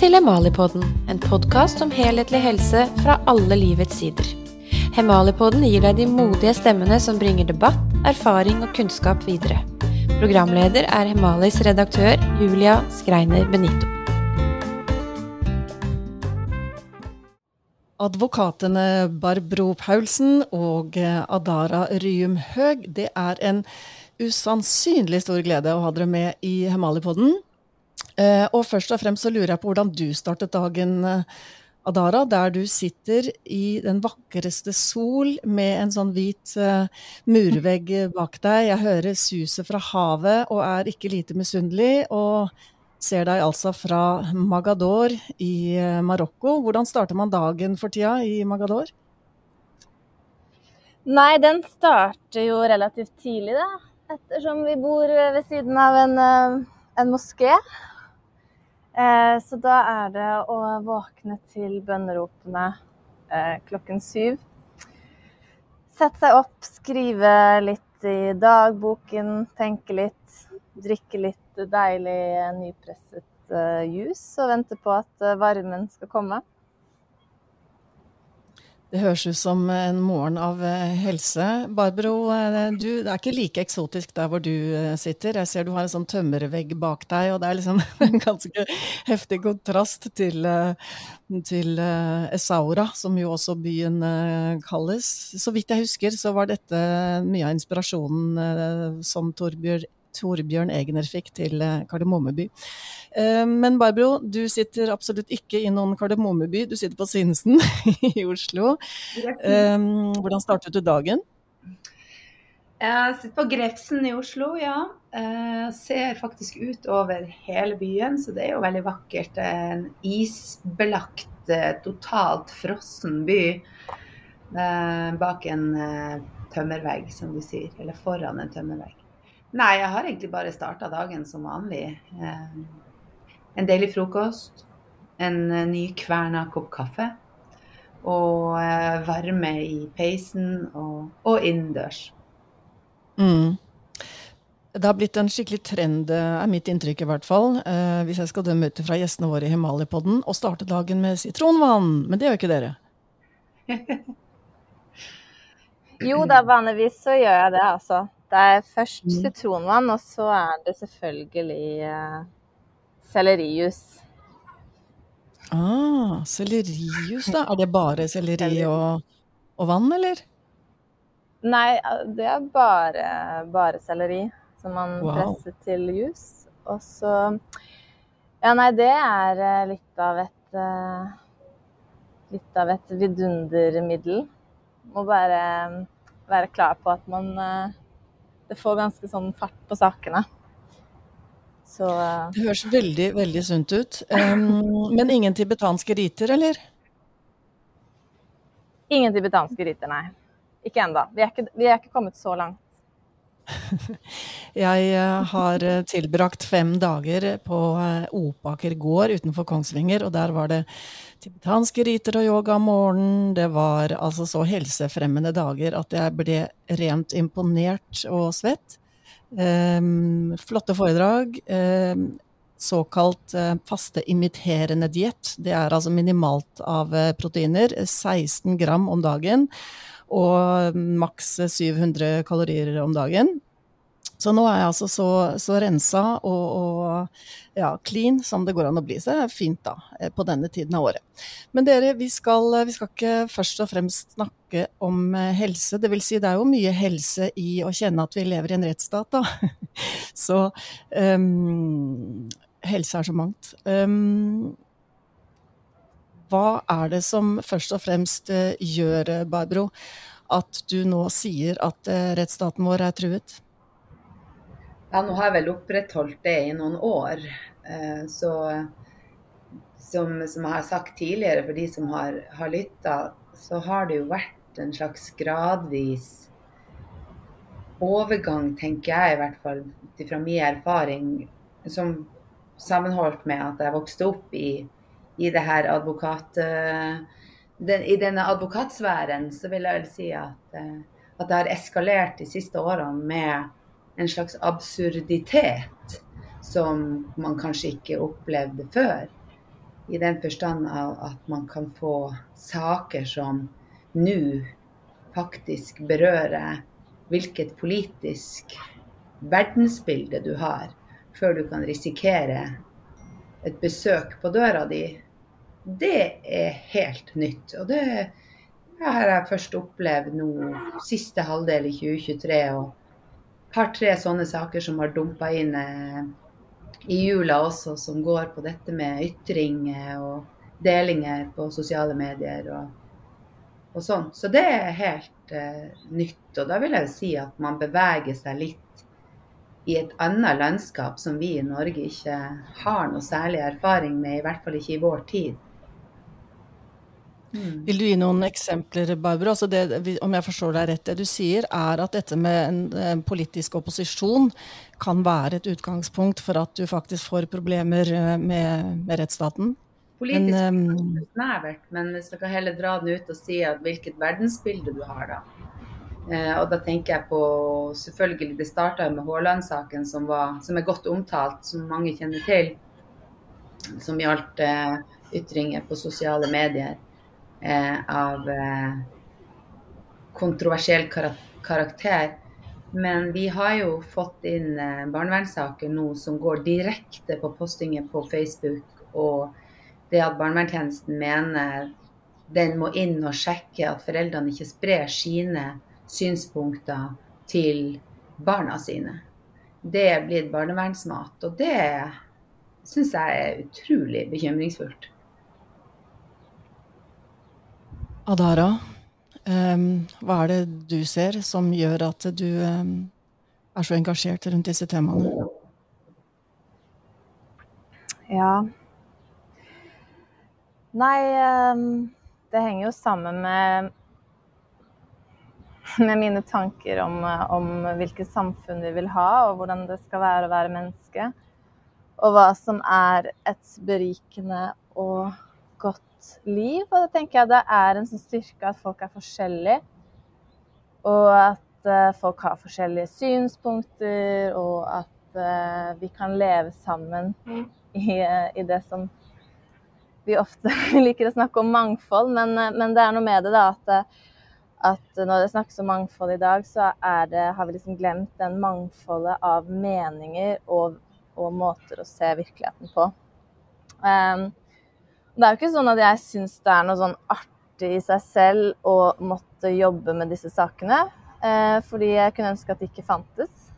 til Hemalipodden, en podkast om helhetlig helse fra alle livets sider. Hemalipodden gir deg de modige stemmene som bringer debatt, erfaring og kunnskap videre. Programleder er Hemalis redaktør Julia Skreiner Benito. Advokatene Barbro Paulsen og Adara Ryum Høeg, det er en usannsynlig stor glede å ha dere med i Hemalipodden. Eh, og først og fremst så lurer jeg på hvordan du startet dagen, eh, Adara, der du sitter i den vakreste sol med en sånn hvit uh, murvegg bak deg. Jeg hører suset fra havet og er ikke lite misunnelig. Og ser deg altså fra Magador i Marokko. Hvordan starter man dagen for tida i Magador? Nei, den starter jo relativt tidlig, da. Ettersom vi bor ved siden av en, en moské. Eh, så da er det å våkne til bønneropene eh, klokken syv. Sette seg opp, skrive litt i dagboken, tenke litt. Drikke litt deilig nypresset eh, juice og vente på at varmen skal komme. Det høres ut som en morgen av eh, helse. Barbro, eh, du, det er ikke like eksotisk der hvor du eh, sitter. Jeg ser du har en sånn tømmervegg bak deg, og det er liksom en ganske heftig kontrast til, til Essaura, som jo også byen kalles. Så vidt jeg husker, så var dette mye av inspirasjonen som Torbjørn Torbjørn Egner fikk til eh, Kardemommeby. Eh, men Barbro, du sitter absolutt ikke i noen Kardemommeby, du sitter på Sinsen i Oslo. Eh, hvordan startet du dagen? Jeg sitter på Grefsen i Oslo, ja. Jeg ser faktisk ut over hele byen, så det er jo veldig vakkert. En isbelagt, totalt frossen by bak en tømmervegg, som du sier. Eller foran en tømmervegg. Nei, jeg har egentlig bare starta dagen som vanlig. Eh, en deilig frokost, en eh, nykverna kopp kaffe og eh, varme i peisen og, og innendørs. Mm. Det har blitt en skikkelig trend, er mitt inntrykk i hvert fall, eh, hvis jeg skal dømme ut fra gjestene våre i Himalipodden, å starte dagen med sitronvann. Men det gjør ikke dere? jo da, vanligvis så gjør jeg det, altså. Det er først mm. sitronvann, og så er det selvfølgelig uh, sellerijus. Ah, sellerijus, da. Er det bare selleri og, og, vann, eller? Nei, det er bare, bare selleri som man wow. presser til jus. Og så Ja, nei, det er eh, litt av et uh, Litt av et vidundermiddel. Må bare være klar på at man uh, det får ganske sånn fart på sakene. Så, uh... Det høres veldig, veldig sunt ut. Um, men ingen tibetanske riter, eller? Ingen tibetanske riter, nei. Ikke ennå. Vi, vi, er ikke kommet så langt. Jeg uh, har eh, tilbrakt fem dager på Opaker gård utenfor Kongsvinger, og der var det tibetanske riter og yoga om morgenen. Det var altså så helsefremmende dager at jeg ble rent imponert og svett. Um, flotte foredrag. Um, såkalt uh, fasteimiterende diett. Det er altså minimalt av uh, proteiner. 16 gram om dagen. Og maks 700 kalorier om dagen. Så nå er jeg altså så, så rensa og, og, ja, clean som det går an å bli. Så det er fint da, eh, på denne tiden av året. Men dere, vi skal, vi skal ikke først og fremst snakke om eh, helse. Det vil si, det er jo mye helse i å kjenne at vi lever i en rettsstat, da. Så um, helse er så mangt. Um, hva er det som først og fremst uh, gjør, Barbro, at du nå sier at rettsstaten vår er truet? Ja, nå har jeg vel opprettholdt det i noen år. Eh, så som, som jeg har sagt tidligere, for de som har, har lytta, så har det jo vært en slags gradvis overgang, tenker jeg i hvert fall, fra min erfaring, som sammenholdt med at jeg vokste opp i, i det her advokat... Den, I denne advokatsfæren så vil jeg vel si at, eh, at det har eskalert de siste årene med en slags absurditet som man kanskje ikke opplevde før. I den forstand av at man kan få saker som nå faktisk berører hvilket politisk verdensbilde du har, før du kan risikere et besøk på døra di, det er helt nytt. Og det har jeg først opplevd nå siste halvdel i 2023. og par-tre sånne saker som har dumpa inn eh, i jula også, som går på dette med ytringer og delinger på sosiale medier og, og sånn. Så det er helt eh, nytt. Og da vil jeg jo si at man beveger seg litt i et annet landskap som vi i Norge ikke har noe særlig erfaring med, i hvert fall ikke i vår tid. Mm. Vil du gi noen eksempler, Barbara? Altså det, om jeg forstår deg rett, det du sier er at dette med en, en, politisk opposisjon kan være et utgangspunkt for at du faktisk får problemer eh, med, med rettsstaten? Politisk men, um, snevert, men hvis dere heller dra den ut og si at hvilket verdensbilde du har, da. Eh, og da tenker jeg på selvfølgelig Det starta med Haaland-saken, som, som, er godt omtalt, som mange kjenner til. Som gjaldt eh, ytringer på sosiale medier eh, av eh, kontroversiell karakter. Men vi har jo fått inn eh, barnevernssaker nå som går direkte på postinger på Facebook. Og det at barnevernstjenesten mener den må inn og sjekke at foreldrene ikke sprer sine synspunkter til barna sine. Det er blitt barnevernsmat, og det syns jeg er utrolig bekymringsfullt. Adara, um, hva er det du ser som gjør at du um, er så engasjert rundt disse temaene? Ja Nei, um, det henger jo sammen med med mine tanker om, om, hvilket samfunn vi vil ha, og hvordan det skal være å være menneske. Og hva som er et berikende og godt liv. Og det tenker jeg det er en sånn styrke at folk er forskjellige. Og at uh, folk har forskjellige synspunkter, og at uh, vi kan leve sammen i, i, det som vi ofte liker å snakke om mangfold. Men, men det er noe med det da at at når det snakkes om mangfold i dag, så det, har vi liksom glemt den mangfoldet av meninger og, og måter å se virkeligheten på. Um, det er jo ikke sånn at jeg syns det er noe sånn artig i seg selv å måtte jobbe med disse sakene. Uh, fordi jeg kunne ønske at det ikke fantes.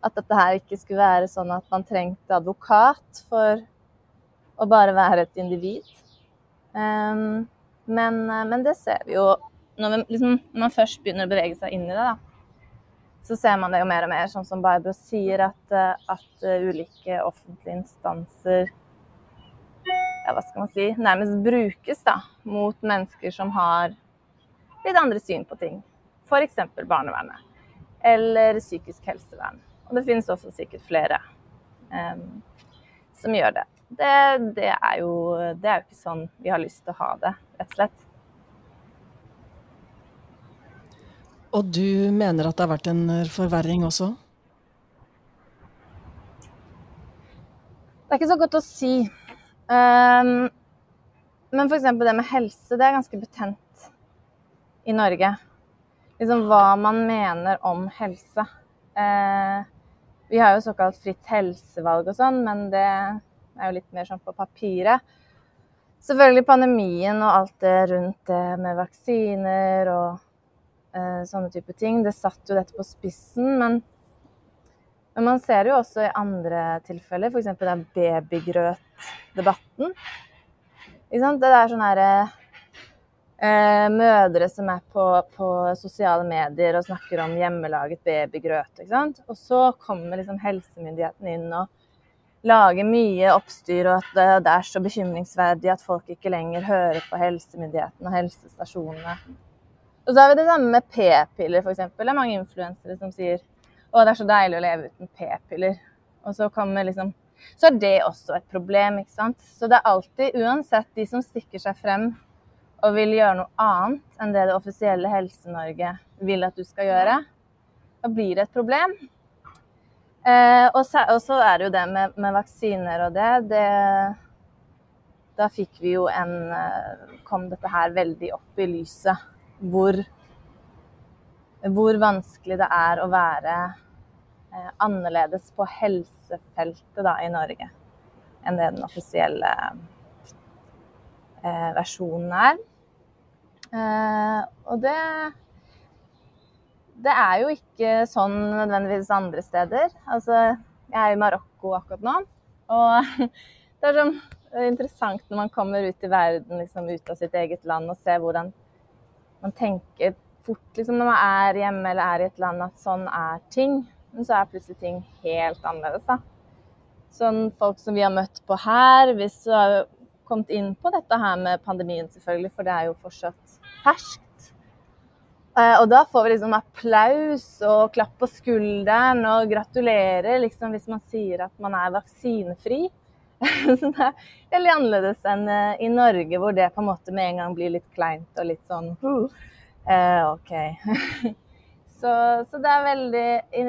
At dette her ikke skulle være sånn at man trengte advokat for å bare være et individ. Um, men, men det ser vi jo når, liksom, når, man først begynner å bevege seg inn i det, da, så ser man det jo mer og mer, sånn som Barbro sier, at, eh, at ulike offentlige instanser ja, hva skal man si, nærmest brukes da, mot mennesker som har litt andre syn på ting. F.eks. barnevernet. Eller psykisk helsevern. Og det finnes også sikkert flere um, som gjør det. Det, det, er jo, det er jo ikke sånn vi har lyst til å ha det, rett og slett. Og du mener at det har vært en forverring også? Det er ikke så godt å si. Um, men f.eks. det med helse, det er ganske betent i Norge. Liksom hva man mener om helse. Uh, vi har jo såkalt fritt helsevalg og sånn, men det er jo litt mer sånn på papiret. Selvfølgelig pandemien og alt det rundt det med vaksiner og uh, sånne type ting. Det satt jo dette på spissen, men, men man ser jo også i andre tilfeller, f.eks. den babygrøtdebatten. Det er sånne herre eh, mødre som er på, på, sosiale medier og snakker om hjemmelaget babygrøt. Ikke sant? Og så kommer liksom helsemyndigheten inn og lager mye oppstyr, og at det, det er så bekymringsverdig at folk ikke lenger hører på helsemyndighetene og helsestasjonene. Og så har vi det samme med p-piller, f.eks. Det er mange influensere som sier å, det er så deilig å leve uten p-piller. Og så kommer liksom Så er det også et problem, ikke sant. Så det er alltid, uansett de som stikker seg frem og vil gjøre noe annet enn det det offisielle Helse-Norge vil at du skal gjøre, da blir det et problem. Eh, og, så, og, så, er det jo det med, med vaksiner og det, det da fikk vi jo en eh, Kom dette her veldig opp i lyset. Hvor, hvor vanskelig det er å være eh, annerledes på helsefeltet da, i Norge enn det den offisielle eh, versjonen er. Eh, og det det er jo ikke sånn nødvendigvis andre steder. Altså, jeg er i Marokko akkurat nå. Og det er sånn er interessant når man kommer ut i verden, liksom ut av sitt eget land, og ser hvordan man tenker fort liksom, når man er hjemme eller er i et land, at sånn er ting. Men så er plutselig ting helt annerledes. da. Sånn folk som vi har møtt på her, hvis du har kommet inn på dette her med pandemien, selvfølgelig, for det er jo fortsatt ferskt. Eh, og da får vi liksom applaus og klapp på skulderen og gratulerer liksom hvis man sier at man er vaksinefri. Det er veldig annerledes enn eh, i Norge, hvor det på en måte med en gang blir litt kleint og litt sånn uh, eh, OK. så, så, det er veldig i,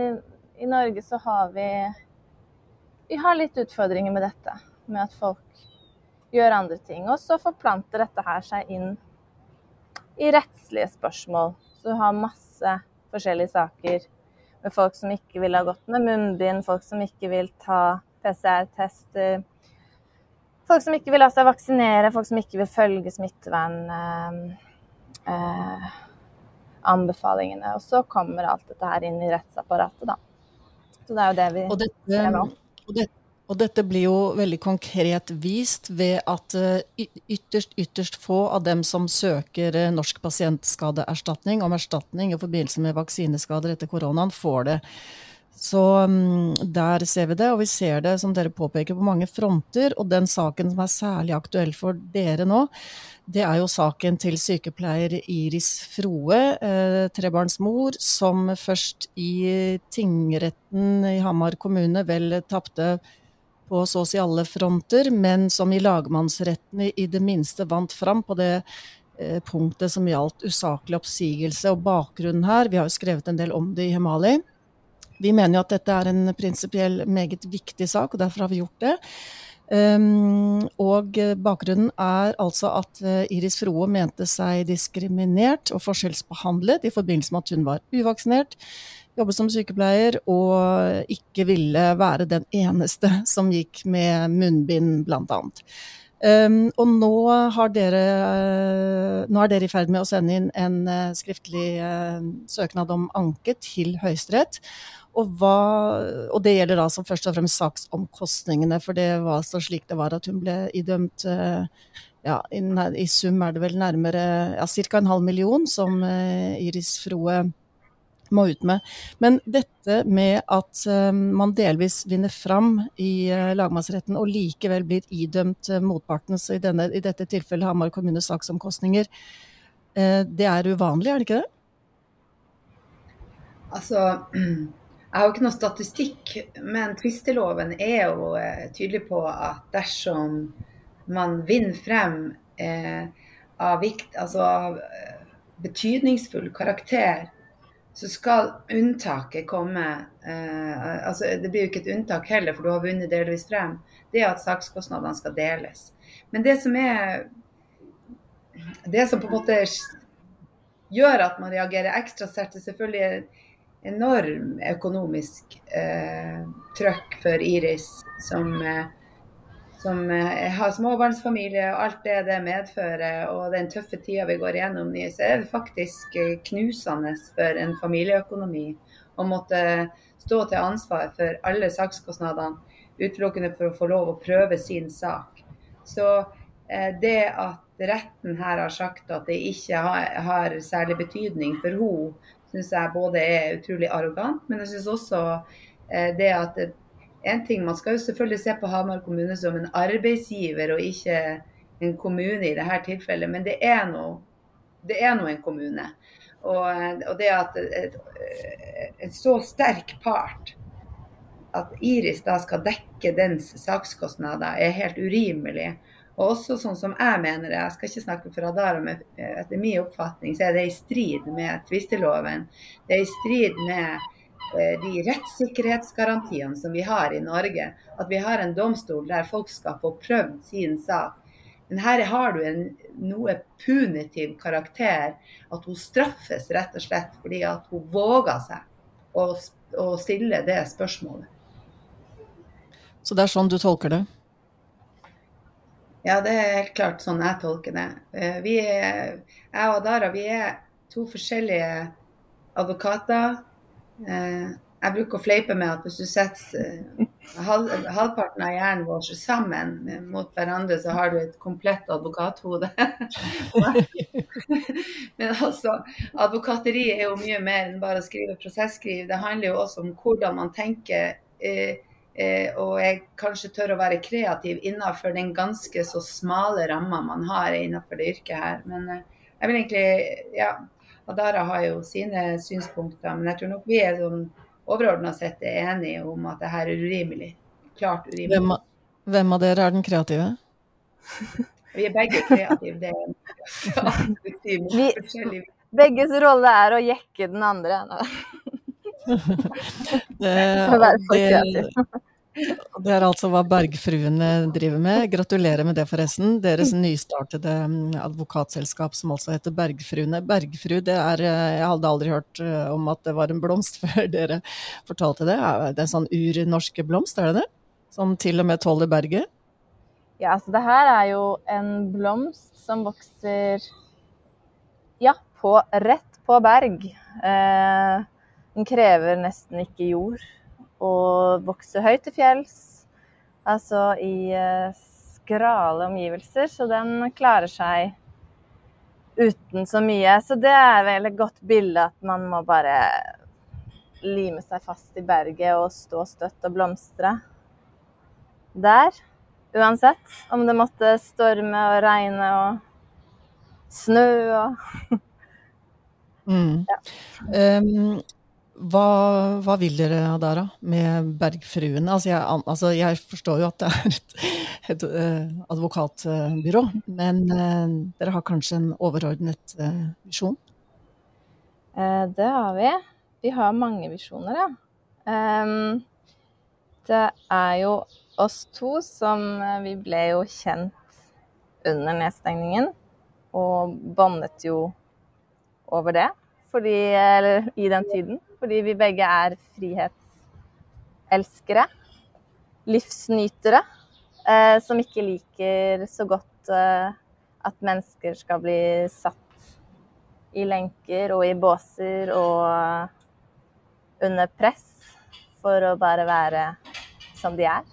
I Norge så har vi Vi har litt utfordringer med dette. Med at folk gjør andre ting. Og så forplanter dette her seg inn i rettslige spørsmål. Så du har masse forskjellige saker med folk som ikke vil ha gått med munnbind, folk som ikke vil ta PCR-tester, folk som ikke vil la seg vaksinere, folk som ikke vil følge smittevernanbefalingene. Eh, anbefalingene. og så kommer alt dette her inn i rettsapparatet, da. Så det er jo det vi ser nå. Og dette, og dette blir jo veldig konkret vist ved at eh, ytterst, ytterst få av dem som søker eh, Norsk pasientskadeerstatning om erstatning i forbindelse med vaksineskader etter koronaen, får det. Så mm, der ser vi det, og vi ser det, som dere påpeker, på mange fronter. Og den saken som er særlig aktuell for dere nå, det er jo saken til sykepleier Iris Froe, eh, trebarnsmor, som først i tingretten i Hamar kommune vel tapte på så å si alle fronter, men som i lagmannsretten i det minste vant fram på det eh, punktet som gjaldt usaklig oppsigelse. Og bakgrunnen her, vi har jo skrevet en del om det i Hemali. Vi mener jo at dette er en prinsipiell meget viktig sak, og derfor har vi gjort det. Um, og bakgrunnen er altså at uh, Iris Froe mente seg diskriminert og forskjellsbehandlet i forbindelse med at hun var uvaksinert jobbet som sykepleier og ikke ville være den eneste som gikk med munnbind, annet. Um, og nå, dere, nå, er dere i ferd med å sende inn en skriftlig uh, søknad om anke til Høyesterett. Og, og, det gjelder da som først og fremst saksomkostningene, for det var så slik det var at hun ble idømt uh, ja, i, i, sum er det vel nærmere ja, ca. en halv million som Iris Froe må ut med. Men dette med at uh, man delvis vinner fram i lagmannsretten og likevel blir idømt motparten, så i, denne, i dette tilfellet Hamar kommunes saksomkostninger, det er uvanlig, er det ikke det? Altså, jeg har jo ikke noe statistikk, men tvisteloven er jo tydelig på at dersom man vinner frem av, vikt, altså av betydningsfull karakter så skal unntaket komme eh, altså Det blir jo ikke et unntak heller, for du har vunnet delvis frem. Det er at sakskostnadene skal deles. Men det som er Det som på en måte gjør at man reagerer ekstra sterkt, er selvfølgelig enorm økonomisk eh, trøkk for Iris, som eh, som eh, har småbarnsfamilie og alt det det medfører, og den tøffe tida vi går igjennom nå, så er det faktisk eh, knusende for en familieøkonomi å måtte stå til ansvar for alle sakskostnadene utelukkende for å få lov å prøve sin sak. Så eh, det at retten her har sagt at det ikke har, har særlig betydning for henne, syns jeg både er utrolig arrogant, men jeg syns også eh, det at en ting, Man skal jo selvfølgelig se på Hamar kommune som en arbeidsgiver og ikke en kommune i dette tilfellet, men det er nå en kommune. Og, og det at en så sterk part, at Iris da skal dekke dens sakskostnader, er helt urimelig. Og også sånn som jeg mener det, jeg skal ikke snakke for Adara, men etter min oppfatning så er det i strid med tvisteloven. Det er i strid med Eh, de rettssikkerhetsgarantiene som vi har i Norge. At vi har en domstol der folk skal få prøvd sin sak Men her har du en noe punitiv karakter. At hun straffes rett og slett fordi at hun våger seg å, å stille det spørsmålet. Så det er sånn du tolker det? Ja, det er helt klart sånn jeg tolker det. Eh, vi er, jeg og Adara vi er to forskjellige advokater. Eh, jeg bruker å fleipe med at hvis du setter eh, halv, halvparten av hjernen vår sammen mot hverandre, så har du et komplett advokathode. Men altså, advokateri er jo mye mer enn bare å skrive prosesskriv. Det handler jo også om hvordan man tenker. Og jeg kanskje tør å være kreativ innenfor den ganske så smale ramma man har innenfor det yrket her. Men eh, jeg vil egentlig Ja, Adara har jo sine synspunkter, men jeg tror nok vi er sånn overordna sett er enige om at det her er urimelig. Klart urimelig. Hvem, hvem av dere er den kreative? Vi er begge kreative. Det er vi, Begges rolle er å jekke den andre. det, det, det er altså hva Bergfruene driver med. Gratulerer med det, forresten. Deres nystartede mm, advokatselskap som altså heter Bergfruene. Bergfru, det er eh, Jeg hadde aldri hørt eh, om at det var en blomst før dere fortalte det. Det er en sånn urnorske blomst, er det det? Som til og med tåler berget? Ja, altså det her er jo en blomst som vokser ja, på, rett på berg. Eh, den krever nesten ikke jord og vokser høyt til fjells. Altså i eh, skrale omgivelser, så den klarer seg uten så mye. Så det er vel et godt bilde at man må bare lime seg fast i berget og stå støtt og blomstre der. Uansett om det måtte storme og regne og snø og mm. ja. Um, hva, hva, vil dere Adara, med Bergfruen? Altså jeg, altså jeg, forstår jo at det er et, et uh, advokatbyrå, men uh, dere har kanskje en overordnet uh, visjon? det har vi. Vi har mange visjoner, ja. Um, det er jo oss to som Vi ble jo kjent under nedstengningen, og båndet jo over det fordi, eller i den tiden. Fordi vi begge er frihetselskere. Livsnytere. Eh, som ikke liker så godt eh, at mennesker skal bli satt i lenker og i båser og under press for å bare være som de er.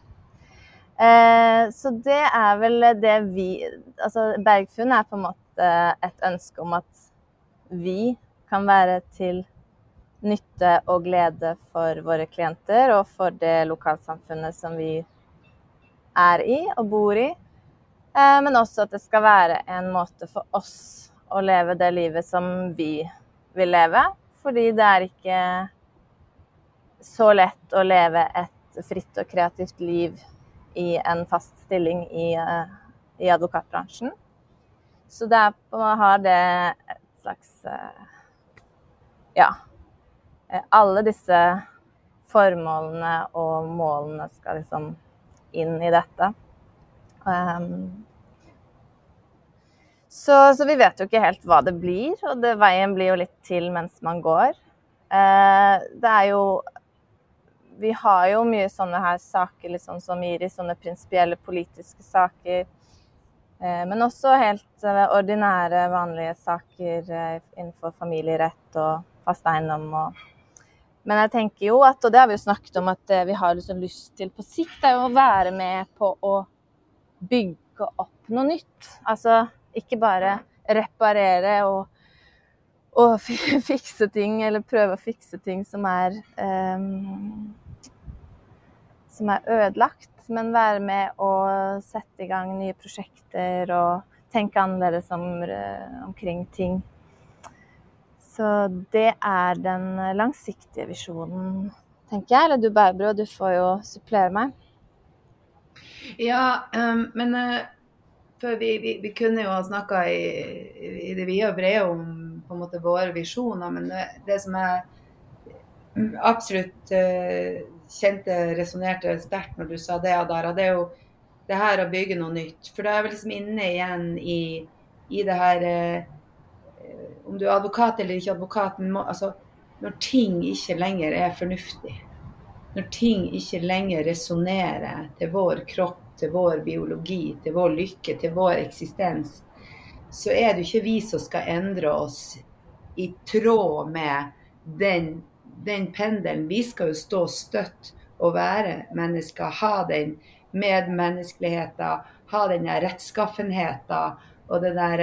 Eh, så det er vel det vi Altså Bergfunn er på en måte et ønske om at vi kan være til nytte og glede for våre klienter og for det lokalsamfunnet som vi er i og bor i. Eh, men også at det skal være en måte for oss å leve det livet som vi vil leve. Fordi det er ikke så lett å leve et fritt og kreativt liv i en fast stilling i, eh, i advokatbransjen. Så det er, har det et slags eh, ja. Eh, alle disse formålene og målene skal liksom inn i dette. Um, så, så, vi vet jo ikke helt hva det blir, og det, veien blir jo litt til mens man går. Uh, det er jo Vi har jo mye sånne her saker liksom, som gir i sånne prinsipielle politiske saker. Uh, men også helt uh, ordinære, vanlige saker innenfor familierett og fast eiendom. Og... Men jeg tenker jo at, og det har vi jo snakket om, at vi har liksom lyst til på sikt, er jo å være med på å bygge opp noe nytt. Altså ikke bare reparere og, og fikse ting, eller prøve å fikse ting som er um, som er ødelagt, men være med å sette i gang nye prosjekter og tenke annerledes om, omkring ting. Så det er den langsiktige visjonen, tenker jeg. Eller du Barbro, du får jo supplere meg. Ja, um, men uh, vi, vi, vi, kunne jo ha snakka i, i, det vide og brede om på en måte våre visjoner, men det, det som jeg absolutt uh, kjente resonnerte sterkt når du sa det, Adara, det er jo det her å bygge noe nytt. For da er vi liksom inne igjen i, i det her eh, Om du er advokat eller ikke advokat, må, altså, når ting ikke lenger er fornuftig. Når ting ikke lenger resonnerer til vår kropp, til vår biologi, til vår lykke, til vår eksistens, så er det ikke vi som skal endre oss i tråd med den, den pendelen. Vi skal jo stå støtt og være mennesker, ha den medmenneskeligheten, ha den rettskaffenheten og det der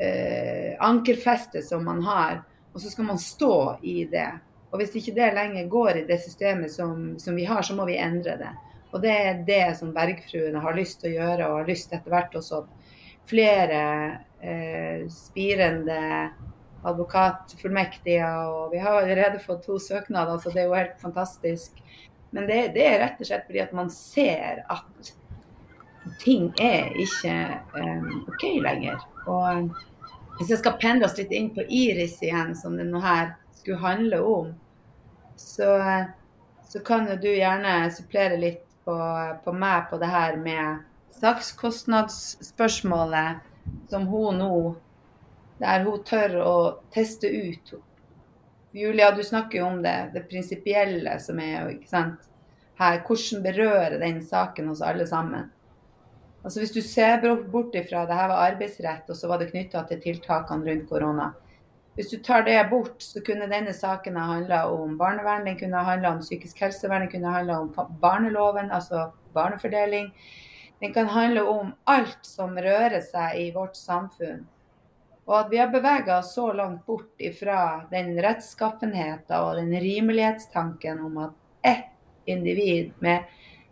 eh, ankerfestet som man har. Og så skal man stå i det. Og hvis ikke det lenger går i det systemet som, som vi har, så må vi endre det. Og det er det som Bergfruene har lyst til å gjøre, og har lyst etter hvert også flere eh, spirende advokatfullmektige. Og vi har allerede fått to søknader, så det er jo helt fantastisk. Men det, det, er rett og slett fordi at man ser at ting er ikke um, OK lenger. Og hvis jeg skal pendle oss litt inn på Iris igjen, som det nå her skulle handle om, så, så kan jo du gjerne supplere litt på, på meg på det her med sakskostnadsspørsmålet som hun nå Der hun tør å teste ut Julia, du snakker jo om det, det prinsipielle som er jo, ikke sant. Her, hvordan berører den saken hos alle sammen? Altså Hvis du ser bort ifra det her var arbeidsrett, og så var det knytta til tiltakene rundt korona. Hvis du tar det bort, så kunne denne saken ha handla om barnevern, den kunne ha handla om psykisk helsevern, den kunne ha handla om barneloven, altså barnefordeling. Den kan handle om alt som rører seg i vårt samfunn. Og at vi har bevega oss så langt bort ifra den rettskaffenheten og den rimelighetstanken om at ett individ med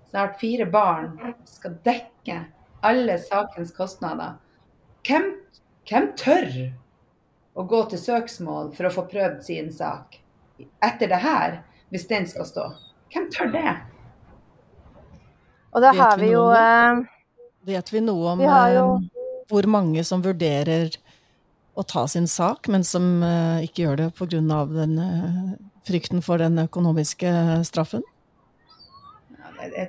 snart fire barn skal dekke alle sakens kostnader. Hvem, hvem tør å gå til søksmål for å få prøvd sin sak etter det her, hvis den skal stå? Hvem tør det? Og da har vi jo eh, Vet vi noe om vi jo, eh, hvor mange som vurderer å ta sin sak, men som uh, ikke gjør det pga. den frykten for den økonomiske straffen?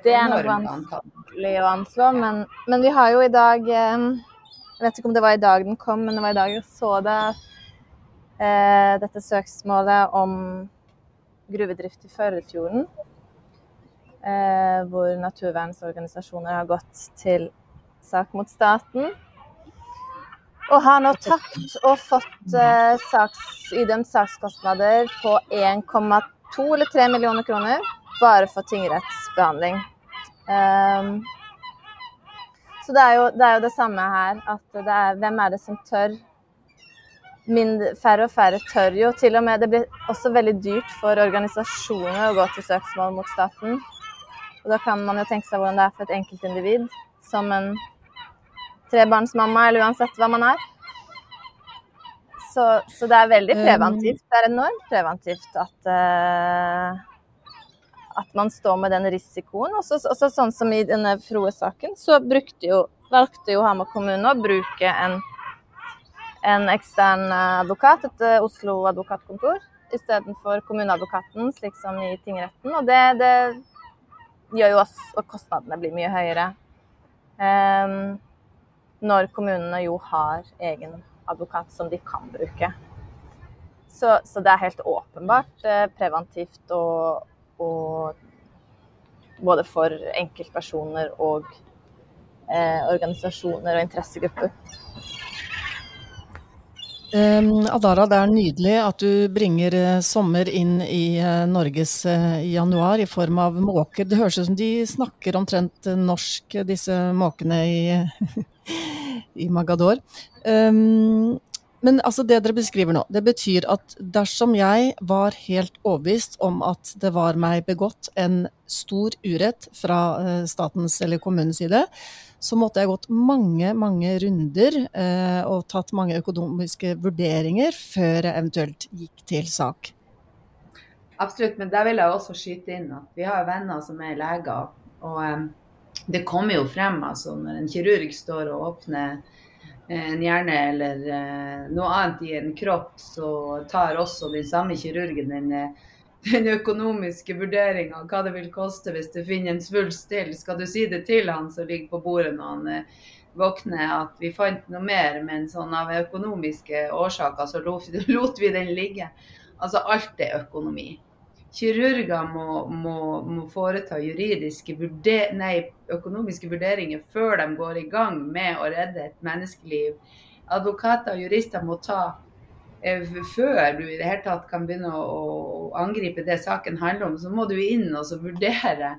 Det er nok vanskelig å anslå, men, men, vi har jo i dag Jeg vet ikke om det var i dag den kom, men det var i dag jeg så det. Eh, dette søksmålet om gruvedrift i Førdefjorden. Eh, hvor naturvernsorganisasjoner har gått til sak mot staten. Og har nå tapt og fått eh, saks, idømt sakskostnader på 1,2 eller 3 millioner kroner bare for tingrettsbehandling. Um, så det er, jo, det er, jo, det samme her. At det er hvem er det som tør? Mindre, færre og færre tør jo. Til og med Det blir også veldig dyrt for organisasjoner å gå til søksmål mot staten. Og da kan man jo tenke seg hvordan det er for et enkeltindivid som en trebarnsmamma, eller uansett hva man er. Så, så det er veldig preventivt. Det er enormt preventivt at uh, at man står med den risikoen. Også, også sånn som i denne Froe-saken, så jo, valgte jo Hamar kommune å bruke en, en ekstern advokat, et eh, Oslo advokatkontor, istedenfor kommuneadvokaten, slik som i tingretten. Og det, det gjør jo at kostnadene blir mye høyere. Um, når kommunene jo har egen advokat som de kan bruke. Så, så det er helt åpenbart eh, preventivt og, og både for enkeltpersoner og eh, organisasjoner og interessegrupper. Um, Adara, det er nydelig at du bringer uh, sommer inn i uh, Norges uh, januar i form av måker. Det høres ut som de snakker omtrent norsk, disse måkene i, i Magador. Um, men altså det dere beskriver nå, det betyr at dersom jeg var helt overbevist om at det var meg begått en stor urett fra eh, statens eller kommunens side, så måtte jeg gått mange, mange runder eh, og tatt mange økonomiske vurderinger før jeg eventuelt gikk til sak. Absolutt, men der vil jeg også skyte inn at vi har venner som er leger. Og um, det kommer jo frem altså, når en kirurg står og åpner en hjerne eller uh, noe annet i en kropp, så tar også den samme kirurgen den uh, den økonomiske vurderinga, hva det vil koste hvis du finner en svulst til. Skal du si det til han som ligger på bordet når han eh, våkner at vi fant noe mer, men sånn av økonomiske årsaker så lot vi den ligge. Altså alt er økonomi. Kirurger må, må, må foreta juridiske vurder nei, økonomiske vurderinger før de går i gang med å redde et menneskeliv. Advokater og jurister må ta eh, før du i det hele tatt kan begynne å, angripe det saken handler om, så må du inn og vurdere.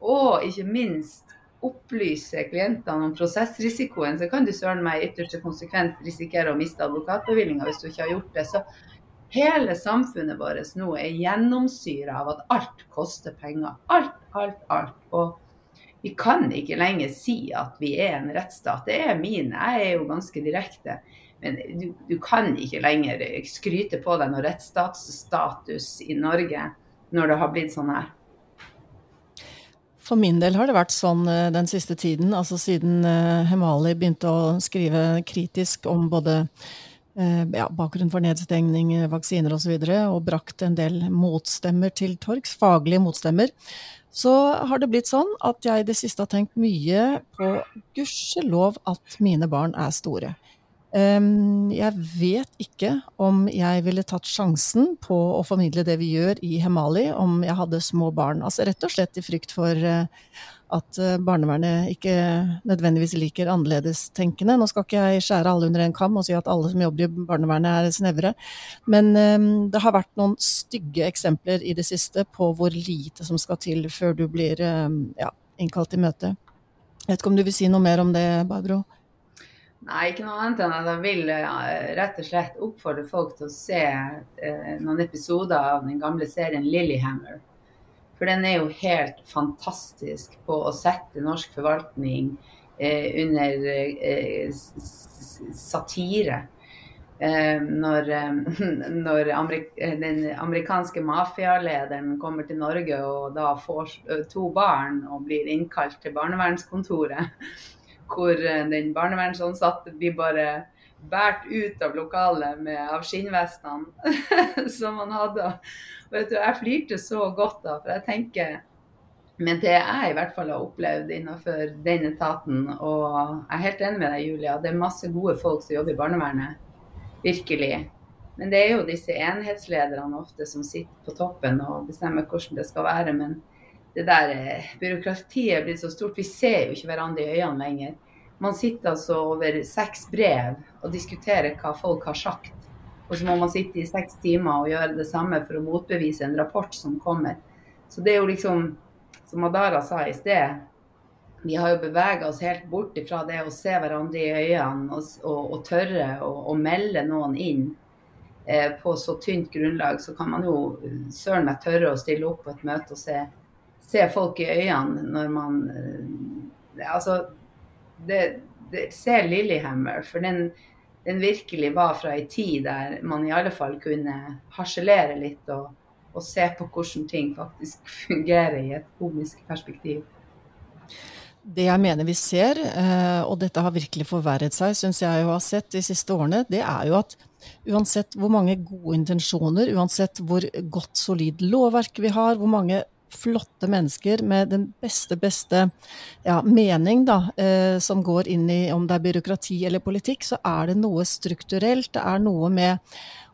Og ikke minst opplyse klientene om prosessrisikoen, så kan du søren meg i ytterste konsekvent risikere å miste advokatbevillinga hvis du ikke har gjort det. Så Hele samfunnet vårt nå er gjennomsyra av at alt koster penger. Alt, alt, alt. Og vi kan ikke lenger si at vi er en rettsstat. Det er min, jeg er jo ganske direkte. Men du, du kan ikke lenger skryte på deg noen rettsstatsstatus i Norge når det har blitt sånn her. For min del har det vært sånn eh, den siste tiden, altså siden eh, Hemali begynte å skrive kritisk om både ja, bakgrunn for nedstengning, vaksiner osv., og, så og brakt en del motstemmer til torgs, faglige motstemmer, så har det blitt sånn at jeg i det siste har tenkt mye på gudskjelov at mine barn er store. Jeg vet ikke om jeg ville tatt sjansen på å formidle det vi gjør i Hemali om jeg hadde små barn. Altså rett og slett i frykt for eh, at eh, barnevernet ikke nødvendigvis liker annerledestenkende. Nå skal ikke jeg skjære alle under en kam og si at alle som jobber i barnevernet er snevre, men um, det har vært noen stygge eksempler i det siste på hvor lite som skal til før du blir um, ja, innkalt til møte. Jeg vet ikke om du vil si noe mer om det, Barbro? Nei, ikke noe annet enn at jeg vil rett og slett oppfordre folk til å se eh, noen episoder av den gamle serien Lillyhammer for den er jo helt fantastisk på å sette norsk forvaltning eh, under eh, satire. Eh, når, eh, når amerik den amerikanske mafialederen kommer til Norge og da får eh, to barn og blir innkalt til barnevernskontoret, hvor eh, den barnevernsansatte blir bare båret ut av lokalet med, av skinnvestene som han hadde. Vet du, Jeg flirte så godt da, for jeg tenker med det jeg i hvert fall har opplevd innenfor den etaten, og jeg er helt enig med deg, Julia, det er masse gode folk som jobber i barnevernet. Virkelig. Men det er jo disse enhetslederne ofte som sitter på toppen og bestemmer hvordan det skal være. Men det der eh, byråkratiet er blitt så stort. Vi ser jo ikke hverandre i øynene lenger. Man sitter altså over seks brev og diskuterer hva folk har sagt. Og så må man sitte i seks timer og gjøre det samme for å motbevise en rapport som kommer. Så det er jo liksom, som Adara sa i sted, vi har jo bevega oss helt bort fra det å se hverandre i øynene og, og, og tørre å melde noen inn eh, på så tynt grunnlag. Så kan man jo søren meg tørre å stille opp på et møte og se, se folk i øynene når man eh, Altså, det, det, se Lillehammer, for den, den, virkelig var fra ei tid der man i alle fall kunne harselere litt og, og se på hvordan ting faktisk fungerer i et komisk perspektiv. Det jeg mener vi ser, eh, og dette har virkelig forverret seg, syns jeg jo har sett de siste årene, det er jo at uansett hvor mange gode intensjoner, uansett hvor godt, solid lovverk vi har, hvor mange flotte mennesker med den beste, beste ja, mening, da, eh, som går inn i om det er byråkrati eller politikk, så er det noe strukturelt. Det er noe med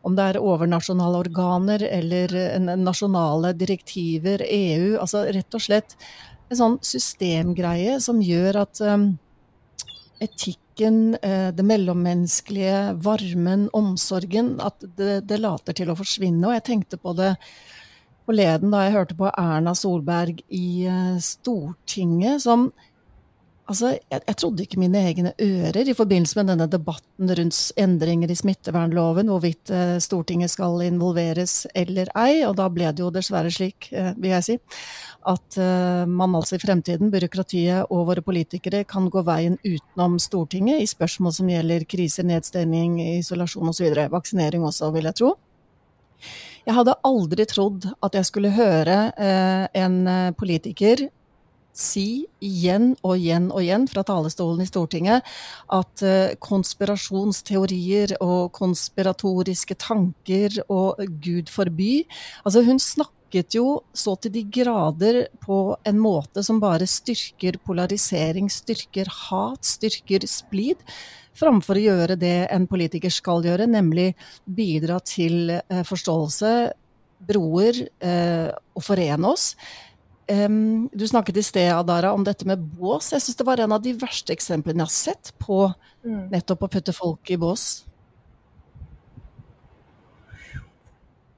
om det er overnasjonale organer eller nasjonale direktiver, EU. Altså rett og slett en sånn systemgreie som gjør at eh, etikken, eh, det mellommenneskelige, varmen, omsorgen, at det, det later til å forsvinne. Og jeg tenkte på det forleden da jeg hørte på Erna Solberg i eh, Stortinget, som Altså, jeg, jeg, trodde ikke mine egne ører i forbindelse med denne debatten rundt endringer i smittevernloven, hvorvidt eh, Stortinget skal involveres eller ei. Og da ble det jo dessverre slik, eh, vil jeg si, at eh, man altså i fremtiden, byråkratiet og våre politikere, kan gå veien utenom Stortinget i spørsmål som gjelder kriser, nedstengning, isolasjon osv. Vaksinering også, vil jeg tro. Jeg hadde aldri trodd at jeg skulle høre eh, en eh, politiker si igjen og igjen og igjen fra talerstolen i Stortinget at uh, konspirasjonsteorier og konspiratoriske tanker og Gud forby. Altså, hun snakket jo så til de grader på en måte som bare styrker polarisering, styrker hat, styrker splid framfor å gjøre det en politiker skal gjøre, nemlig bidra til uh, forståelse, broer, uh, og forene oss. Du snakket i sted Adara, om dette med bås. Jeg syns det var en av de verste eksemplene jeg har sett på mm. nettopp å putte folk i bås.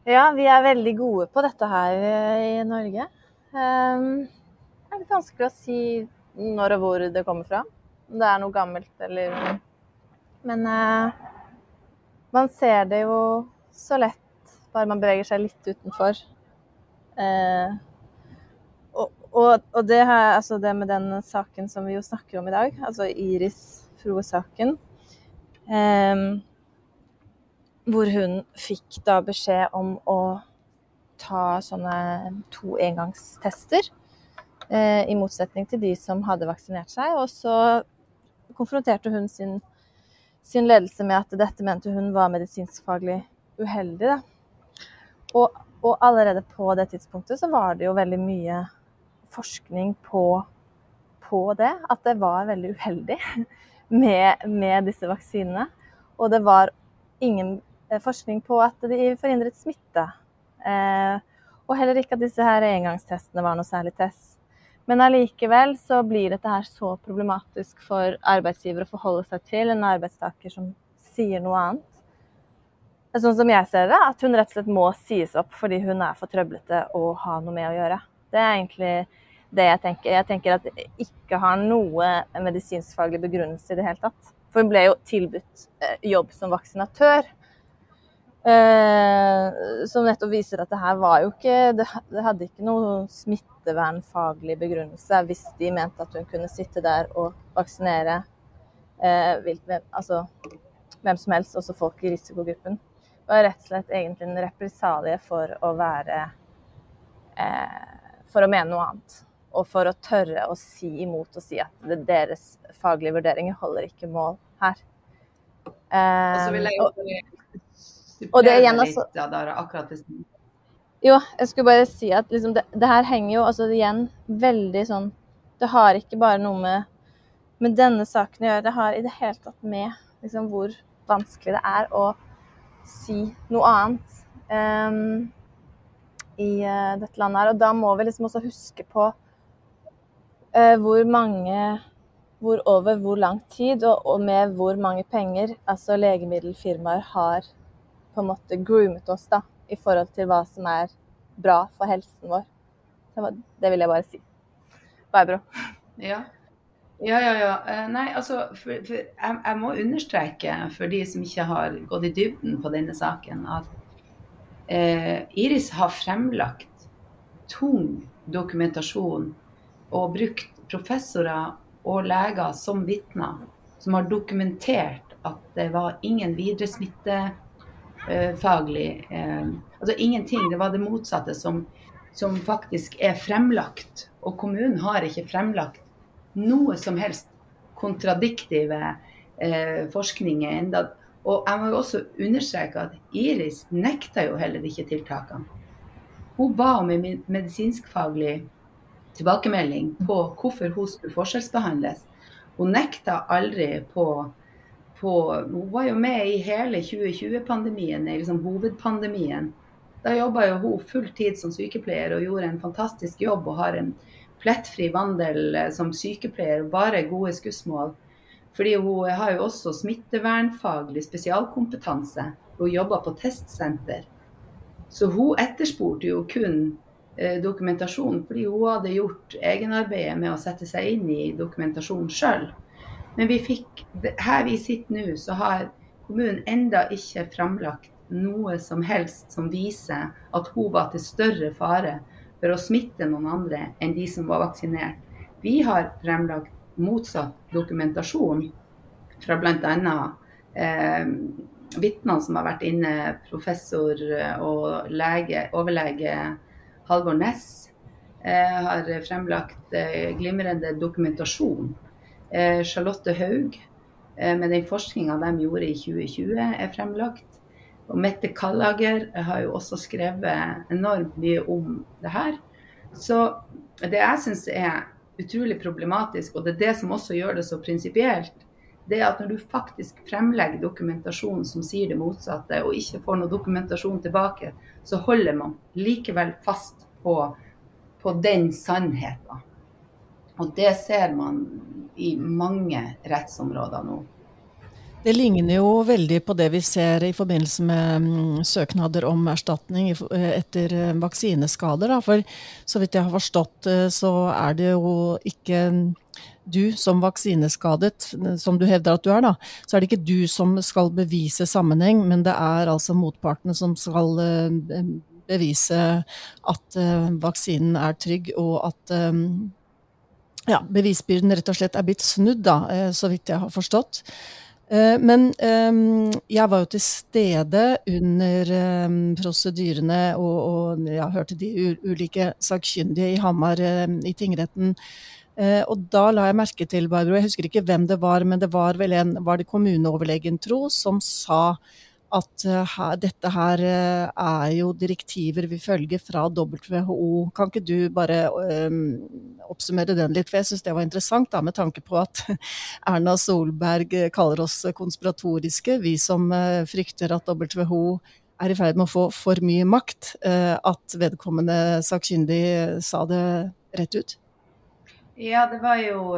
Ja, vi er veldig gode på dette her eh, i Norge. Um, det er litt vanskelig å si når og hvor det kommer fra. Om det er noe gammelt eller Men eh, man ser det jo så lett bare man beveger seg litt utenfor. Uh, og, og det, her, altså det, med den saken som vi jo snakker om i dag, altså Iris Froe-saken eh, Hvor hun fikk da beskjed om å ta sånne to engangstester. Eh, I motsetning til de som hadde vaksinert seg. Og så konfronterte hun sin, sin ledelse med at dette mente hun var medisinskfaglig uheldig. Og, og allerede på det tidspunktet så var det jo veldig mye forskning på, på det. At det var veldig uheldig med, med, disse vaksinene. Og det var ingen eh, forskning på at de forhindret smitte. Eh, og heller ikke at disse her engangstestene var noe særlig test. Men allikevel så blir dette her så problematisk for arbeidsgiver å forholde seg til en arbeidstaker som sier noe annet. Sånn som jeg ser det, at hun rett og slett må sies opp fordi hun er for trøblete å ha noe med å gjøre. Det er egentlig det jeg tenker. Jeg tenker at det ikke har noe medisinskfaglig begrunnelse i det hele tatt. For hun ble jo tilbudt eh, jobb som vaksinatør. Eh, som nettopp viser at det her var jo ikke Det, hadde ikke noe smittevernfaglig begrunnelse hvis de mente at hun kunne sitte der og vaksinere eh, altså, hvem som helst, også folk i risikogruppen. Det var rett og slett egentlig en represalie for å være For å mene noe annet og for å tørre å si imot og si at deres faglige vurderinger holder ikke mål her. Og så vil jeg jo supplere litt, ja, der, akkurat det Jo, jeg skulle bare si at liksom det, det, her henger jo altså igjen veldig sånn Det har ikke bare noe med, med denne saken å gjøre, det har i det hele tatt med liksom, hvor vanskelig det er å si noe annet um, i uh, dette landet her. Og da må vi liksom også huske på uh, hvor mange hvor over hvor lang tid og, og, med hvor mange penger altså legemiddelfirmaer har på en måte groomet oss da, i forhold til hva som er bra for helsen vår. Det vil jeg bare si. Barbro? Ja. Ja, ja, ja. Eh, nei, altså, for, for jeg, jeg, må understreke for de som ikke har gått i dybden på denne saken, at eh, Iris har fremlagt tung dokumentasjon og brukt professorer og leger som vitner, som har dokumentert at det var ingen videresmittefaglig eh, Altså ingenting. Det var det motsatte som, som faktisk er fremlagt. Og kommunen har ikke fremlagt noe som helst kontradiktive eh, forskninger enda. Og jeg må jo også understreke at Iris nekta jo heller ikke tiltakene. Hun ba om en medisinskfaglig tilbakemelding på hvorfor hun skulle forskjellsbehandles. Hun nekta aldri på, på Hun var jo med i hele 2020-pandemien, liksom hovedpandemien. Da jobba jo hun full tid som sykepleier og gjorde en fantastisk jobb og har en plettfri vandel eh, som sykepleier, bare gode skussmål. Fordi hun har jo også smittevernfaglig spesialkompetanse. Hun jobba på testsenter. Så hun etterspurte jo kun Eh, dokumentasjon, fordi hun hadde gjort egenarbeidet med å sette seg inn i dokumentasjonen sjøl. Men vi fikk, her vi sitter nå, så har kommunen enda ikke framlagt noe som helst som viser at hun var til større fare for å smitte noen andre enn de som var vaksinert. Vi har fremlagt motsatt dokumentasjon fra bl.a. Eh, vitnene som har vært inne, professor og lege, overlege Halvor Næss, har fremlagt glimrende dokumentasjon. Charlotte Haug, med den forskninga de gjorde i 2020, er fremlagt. Og Mette Kallager har jo også skrevet enormt mye om det her. Så det jeg syns er utrolig problematisk, og det er det som også gjør det så prinsipielt, det er at når du faktisk fremlegger dokumentasjon som sier det motsatte, og ikke får noe dokumentasjon tilbake, så holder man likevel fast på, på den sannheten. Og det ser man i mange rettsområder nå. Det ligner jo veldig på det vi ser i forbindelse med mm, søknader om erstatning eh, etter eh, vaksineskader. For så vidt jeg har forstått, eh, så er det jo ikke du som vaksineskadet, som du hevder at du er, da, så er det ikke du som skal bevise sammenheng, men det er altså motpartene som skal bevise at vaksinen er trygg, og at ja, bevisbyrden rett og slett er blitt snudd, da, så vidt jeg har forstått. Eh, men ehm, jeg var jo til stede under prosedyrene og, og jeg hørte de ulike sakkyndige i Hamar i tingretten. Eh, og da la jeg merke til, Barbro, jeg husker ikke hvem det var, men det var vel en, var det kommuneoverlegen, tro, som sa at her, dette her uh, er jo direktiver vi følger fra WHO. Kan ikke du bare um, oppsummere den litt? For jeg syns det var interessant, da, med tanke på at Erna Solberg kaller oss konspiratoriske, vi som frykter at WHO er i ferd med å få for mye makt. at vedkommende sakkyndig sa det rett ut? Ja, det var jo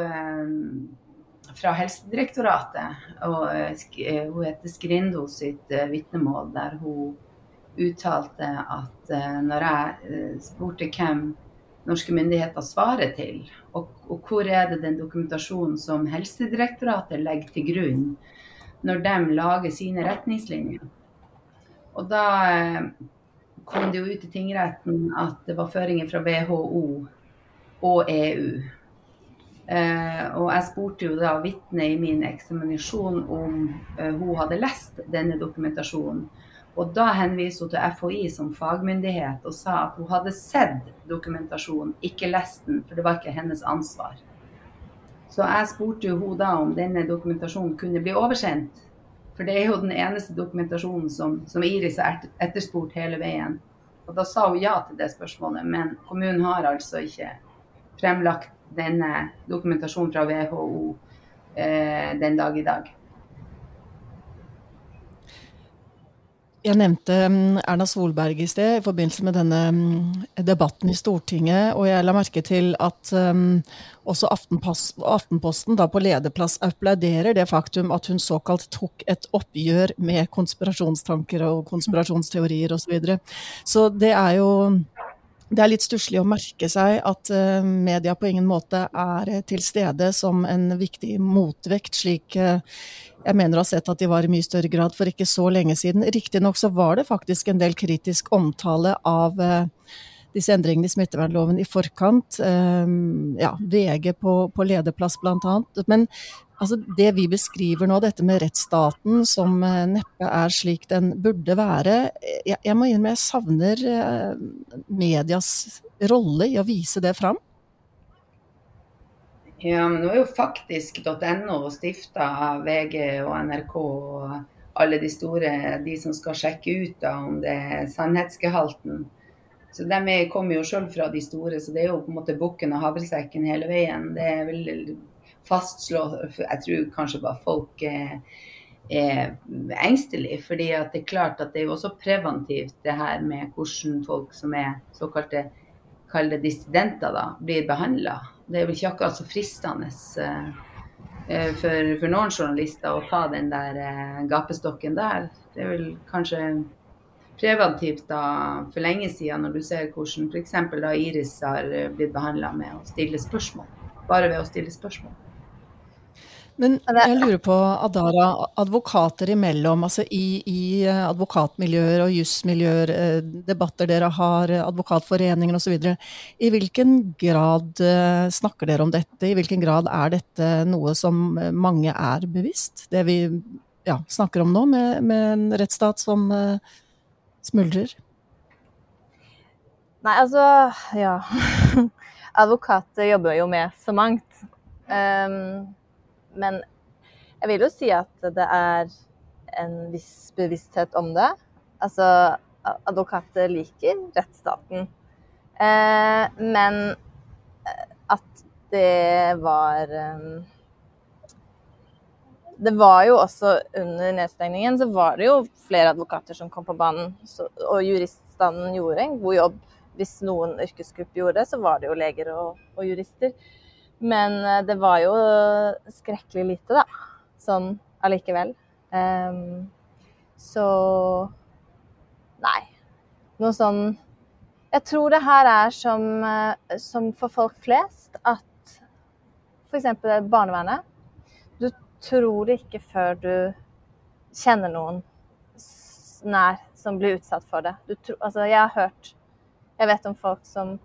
fra Helsedirektoratet. og eh, Hun heter Skrindo sitt eh, vitnemål, der hun uttalte at eh, når jeg spurte hvem norske myndigheter svarer til, og, og, hvor er det den dokumentasjonen som Helsedirektoratet legger til grunn når de lager sine retningslinjer. Og da kom det jo ut i tingretten at det var føringer fra WHO og EU Eh, og jeg spurte jo da vitnet i min eksaminasjon om eh, hun hadde lest denne dokumentasjonen. Og da henviste hun til FHI som fagmyndighet og sa at hun hadde sett dokumentasjonen, ikke lest den, for det var ikke hennes ansvar. Så jeg spurte jo hun da om denne dokumentasjonen kunne bli oversendt. For det er jo den eneste dokumentasjonen som, som Iris har etterspurt hele veien. Og da sa hun ja til det spørsmålet, men kommunen har altså ikke fremlagt denne dokumentasjonen fra WHO eh, den dag i dag. Jeg nevnte mm, Erna Solberg i sted i forbindelse med denne mm, debatten i Stortinget. Og jeg la merke til at um, også Aftenposten da på lederplass applauderer det faktum at hun såkalt tok et oppgjør med konspirasjonstanker og konspirasjonsteorier osv. Så, videre. så det er jo det er litt stusslig å merke seg at uh, media på ingen måte er uh, til stede som en viktig motvekt, slik uh, jeg mener å ha sett at de var i mye større grad for ikke så lenge siden. Riktignok så var det faktisk en del kritisk omtale av disse endringene i smittevernloven i forkant. ja, VG på, på lederplass bl.a. Men Altså Det vi beskriver nå, dette med rettsstaten som eh, neppe er slik den burde være Jeg, jeg må innrømme jeg savner eh, medias rolle i å vise det fram. Ja, men nå er jo faktisk.no stifta av VG og NRK og alle de store, de som skal sjekke ut da, om det er sannhetsgehalten. Så De kommer jo sjøl fra de store, så det er jo på en måte bukken og havresekken hele veien. Det er vel fastslå Jeg tror kanskje bare folk er, er engstelige. fordi at det er klart at det er jo også preventivt det her med hvordan folk som er såkalte kalle dissidenter, da, blir behandla. Det er vel ikke akkurat så fristende uh, for, for, noen journalister å ta den der uh, gapestokken der. Det er vel kanskje preventivt da for lenge siden, når du ser hvordan f.eks. Iris har blitt behandla med å stille spørsmål. Bare ved å stille spørsmål. Men jeg lurer på, Adara, advokater imellom, altså i, i eh, advokatmiljøer og jusmiljøer, eh, debatter dere har, eh, advokatforeninger osv. I hvilken grad snakker dere om dette? I hvilken grad er dette noe som mange er bevisst? Det vi ja, snakker om nå, med, med en rettsstat som smuldrer? Nei, altså Ja. Advokater jobber jo med så mangt. Um, men jeg vil jo si at det er en viss bevissthet om det. Altså, advokater liker rettsstaten. Eh, men eh, at det var eh, Det var jo også under nedstengningen så var det jo flere advokater som kom på banen. Så, og juriststanden gjorde en god jobb. Hvis noen yrkesgruppe gjorde det, så var det jo leger og, og jurister. Men eh, det var jo skrekkelig lite, da. Sånn allikevel. Um, så Nei. Noe sånn Jeg tror det her er som, eh, som for folk flest at f.eks. barnevernet Du tror det ikke før du kjenner noen nær som blir utsatt for det. Tror, altså, jeg har hørt Jeg vet om folk som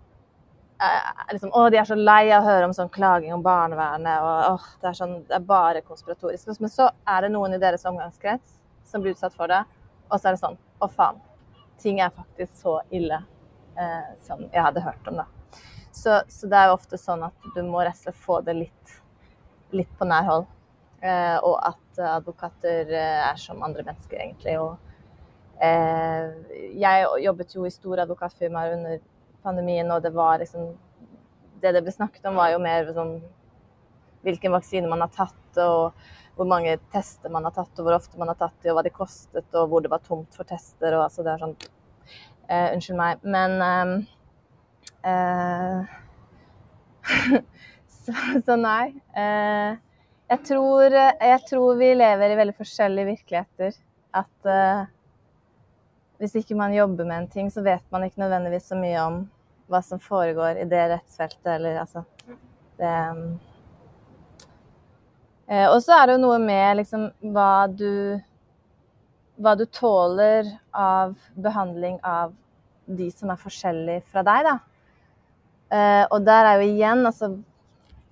liksom, å, de er så lei av å høre om sånn klaging om barnevernet. og åh, det, er sånn, det er bare konspiratorisk. Men så er det noen i deres omgangskrets som blir utsatt for det, og så er det sånn å faen, ting er faktisk så ille eh, som jeg hadde hørt om. da. Så, så, det er jo ofte sånn at du må rett og slett få det litt, litt på nær hold. Eh, og at advokater eh, er som andre mennesker, egentlig. Og eh, jeg jobbet jo i store advokatfirmaer under pandemien, og det var liksom Det det ble snakket om, var jo mer sånn hvilken vaksine man har tatt, og hvor mange tester man har tatt, og hvor ofte man har tatt dem, og hva de kostet, og hvor det var tomt for tester. og altså det er sånn uh, Unnskyld meg. Men uh, så, så, nei. Uh, jeg, tror, jeg tror, vi lever i veldig forskjellige virkeligheter. At hvis ikke man jobber med en ting, så vet man ikke nødvendigvis så mye om hva som foregår i det rettsfeltet, eller altså det um, Eh, og så er det jo noe med liksom hva du Hva du tåler av behandling av de som er forskjellige fra deg, da. Eh, og der er jo igjen, altså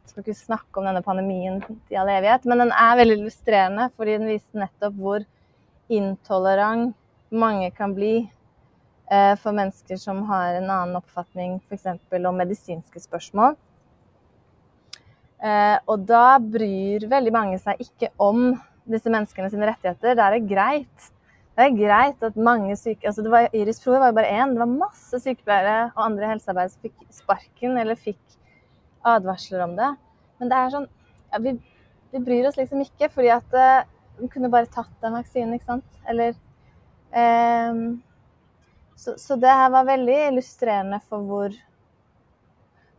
skal ikke snakke om denne pandemien i all evighet, men den er veldig illustrerende, fordi den viste nettopp hvor intolerant mange kan bli eh, for mennesker som har en annen oppfatning f.eks. om medisinske spørsmål. Eh, og da bryr veldig mange seg ikke om disse menneskene sine rettigheter. Da er det greit. Det er greit at mange syke... Altså det var, Iris Froe var jo bare én. Det var masse sykepleiere og andre helsearbeidere som fikk sparken eller fikk advarsler om det. Men det er sånn ja, vi, vi, bryr oss liksom ikke, fordi at uh, vi kunne bare tatt den vaksinen, ikke sant? Eller så, så, det her var veldig illustrerende for hvor,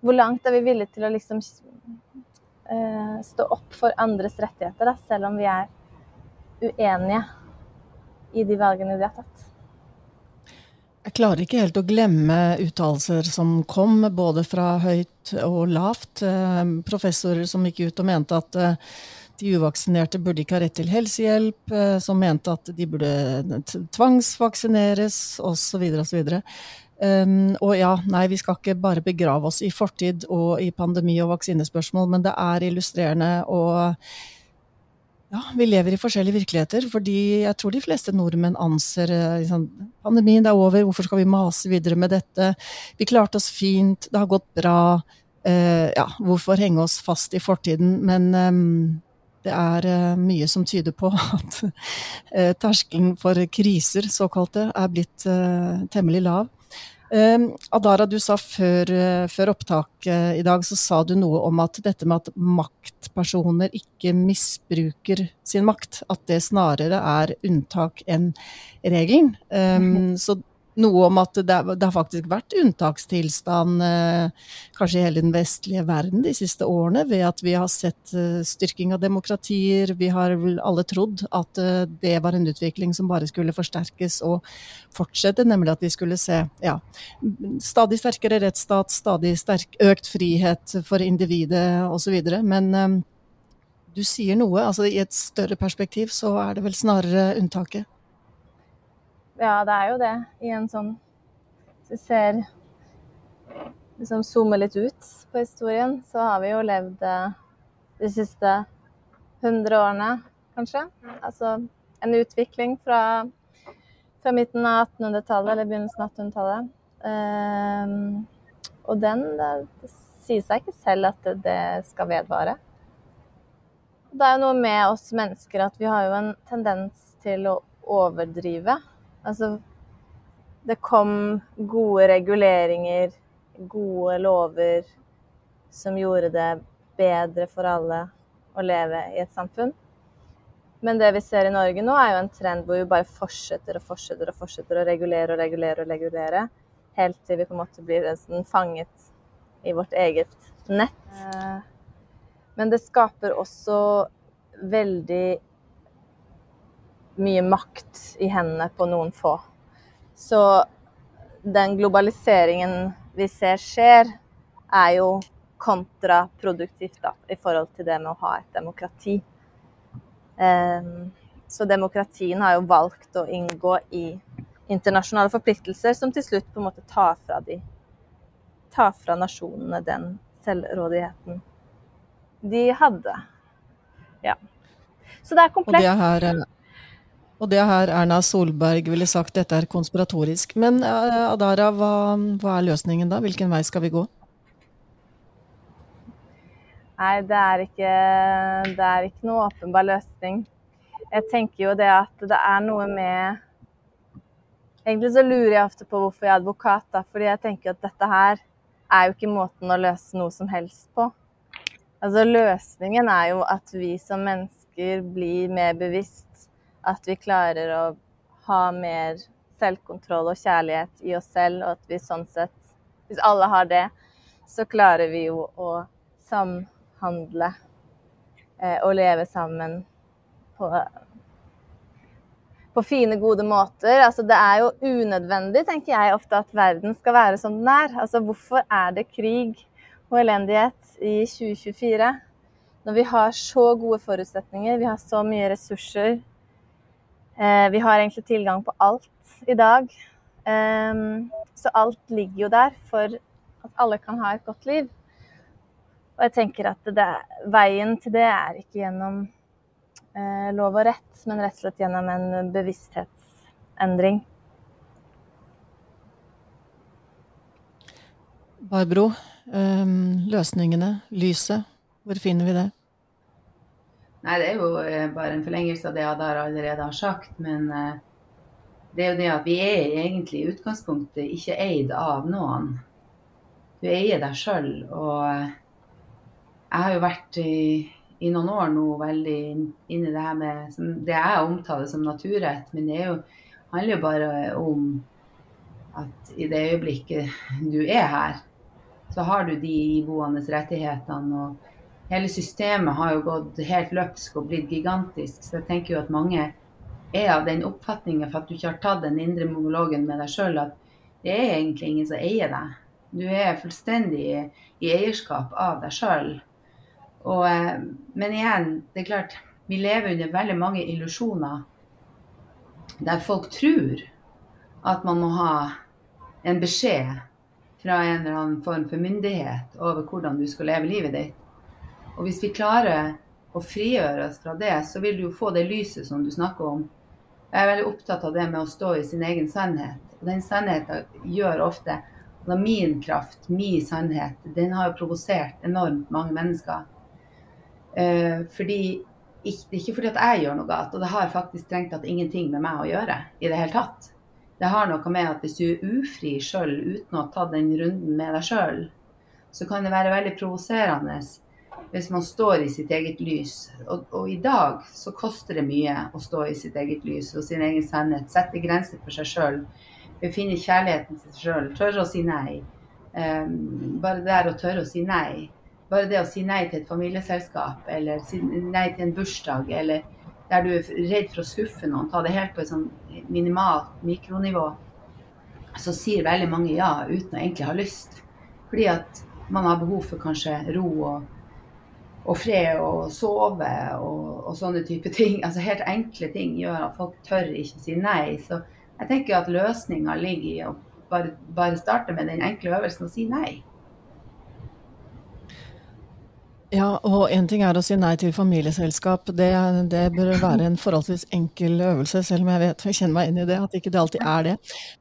hvor langt er vi villige til å liksom eh, stå opp for andres rettigheter, da, selv om vi er uenige i de valgene vi har tatt. Jeg klarer ikke helt å glemme uttalelser som kom, både fra høyt og lavt. Eh, professorer som gikk ut og mente at eh, de uvaksinerte burde ikke ha rett til helsehjelp, eh, som mente at de burde tvangsvaksineres, osv. osv. Um, og ja, nei, vi skal ikke bare begrave oss i fortid og i pandemi og vaksinespørsmål, men det er illustrerende og ja, vi lever i forskjellige virkeligheter, fordi jeg tror de fleste nordmenn anser liksom, pandemien er over, hvorfor skal vi mase videre med dette? Vi klarte oss fint, det har gått bra. Uh, ja, hvorfor henge oss fast i fortiden? Men um, det er uh, mye som tyder på at uh, terskelen for kriser, såkalte, er blitt temmelig lav. Adara, du sa før, før opptaket uh, i dag, så sa du noe om at dette med at maktpersoner ikke misbruker sin makt, at det snarere er unntak enn regelen. Mm -hmm. Så noe om at det, det har faktisk vært unntakstilstand eh, kanskje i hele den vestlige verden de siste årene, ved at vi har sett eh, styrking av demokratier. Vi har vel alle trodd at eh, det var en utvikling som bare skulle forsterkes og fortsette, nemlig at vi skulle se ja, stadig sterkere rettsstat, stadig sterk, økt frihet for individet osv. Men du sier noe, altså i et større perspektiv så er det vel snarere unntaket? Ja, det er jo det. I en sånn Hvis vi ser liksom zoomer litt ut på historien, så har vi jo levd eh, de siste 100 årene, kanskje. Altså en utvikling fra, fra midten av 1800-tallet eller begynnelsen av 1800-tallet Um, og den det, det sier seg ikke selv at det, det skal vedvare. Det er jo noe med oss mennesker at vi har jo en tendens til å overdrive. Altså det kom gode reguleringer, gode lover som gjorde det bedre for alle å leve i et samfunn. Men det vi ser i Norge nå, er jo en trend hvor vi bare fortsetter og fortsetter og fortsetter å regulere og regulere og regulere, helt til vi på en måte blir nesten fanget i vårt eget nett. Eh, men det skaper også veldig mye makt i hendene på noen få. Så den globaliseringen vi ser skjer, er jo kontraproduktivt da, i forhold til det med å ha et demokrati. Um, så demokratien har jo valgt å inngå i internasjonale forpliktelser som til slutt på en måte tar fra, de, tar fra nasjonene den selvrådigheten de hadde. Ja. Så det er komplekst. Og det her, eh, og det her Erna Solberg ville sagt dette er konspiratorisk. Men uh, Adara, hva, hva er løsningen da? Hvilken vei skal vi gå? Nei, det er ikke, det er ikke noe åpenbar løsning. Jeg tenker jo det at det er noe med Egentlig så lurer jeg ofte på hvorfor jeg er advokat, da, fordi jeg tenker at dette her er jo ikke måten å løse noe som helst på. Altså Løsningen er jo at vi som mennesker blir mer bevisst. At vi klarer å ha mer selvkontroll og kjærlighet i oss selv, og at vi sånn sett Hvis alle har det, så klarer vi jo å samhandle eh, og leve sammen på, på, fine, gode måter. Altså, det er jo unødvendig, tenker jeg ofte, at verden skal være som den er. Altså, hvorfor er det krig og elendighet i 2024 når vi har så gode forutsetninger, vi har så mye ressurser? Eh, vi har egentlig tilgang på alt i dag. Eh, så alt ligger jo der for at alle kan ha et godt liv. Og jeg tenker at det, veien til det er ikke gjennom eh, lov og rett, men rett og slett gjennom en bevissthetsendring. Barbro, um, løsningene, lyset, hvor finner vi det? Nei, Det er jo eh, bare en forlengelse av det Adar allerede har sagt. Men eh, det er jo det at vi er egentlig i utgangspunktet ikke eid av noen. Du eier deg sjøl. Og jeg har jo vært i, i, noen år nå veldig inn i det her med det jeg omtaler som naturrett. Men det jo, handler jo bare om at i det øyeblikket du er her, så har du de iboende rettighetene. og Hele systemet har jo gått helt løpsk og blitt gigantisk. Så jeg tenker jo at mange er av den oppfatningen for at du ikke har tatt den indre monologen med deg sjøl, at det er egentlig ingen som eier deg. Du er fullstendig i eierskap av deg sjøl. Eh, men igjen, det er klart, vi lever under veldig mange illusjoner der folk tror at man må ha en beskjed fra en eller annen form for myndighet over hvordan du skal leve livet ditt. Og hvis vi klarer å frigjøre oss fra det, så vil du jo få det lyset som du snakker om. Jeg er veldig opptatt av det med å stå i sin egen sannhet. Og den sannheten gjør ofte at min kraft, min sannhet, den har jo provosert enormt mange mennesker. Eh, fordi, ikke, ikke fordi at jeg gjør noe galt, og det har faktisk strengt tatt ingenting med meg å gjøre i det hele tatt. Det har noe med at hvis du er ufri sjøl uten å ha tatt den runden med deg sjøl, så kan det være veldig provoserende hvis man står i sitt eget lys. Og, og, i dag så koster det mye å stå i sitt eget lys og sin egen sannhet. Sette grenser for seg sjøl. Befinne kjærligheten til seg sjøl. Tørre å si nei. Um, bare det å tørre å si nei bare det å si nei til et familieselskap, eller si nei til en bursdag, eller der du er redd for å skuffe noen, ta det helt på et sånn minimalt mikronivå, så sier veldig mange ja uten å egentlig ha lyst. Fordi at man har behov for kanskje ro og, og fred og sove og, og, sånne type ting. Altså Helt enkle ting gjør at folk tør ikke si nei. Så jeg tenker at løsninga ligger i å bare, bare starte med den enkle øvelsen og si nei. Ja, og en ting er å si nei til familieselskap. Det, det bør være en forholdsvis enkel øvelse, selv om jeg vet, jeg kjenner meg inn i det, at ikke det alltid er det.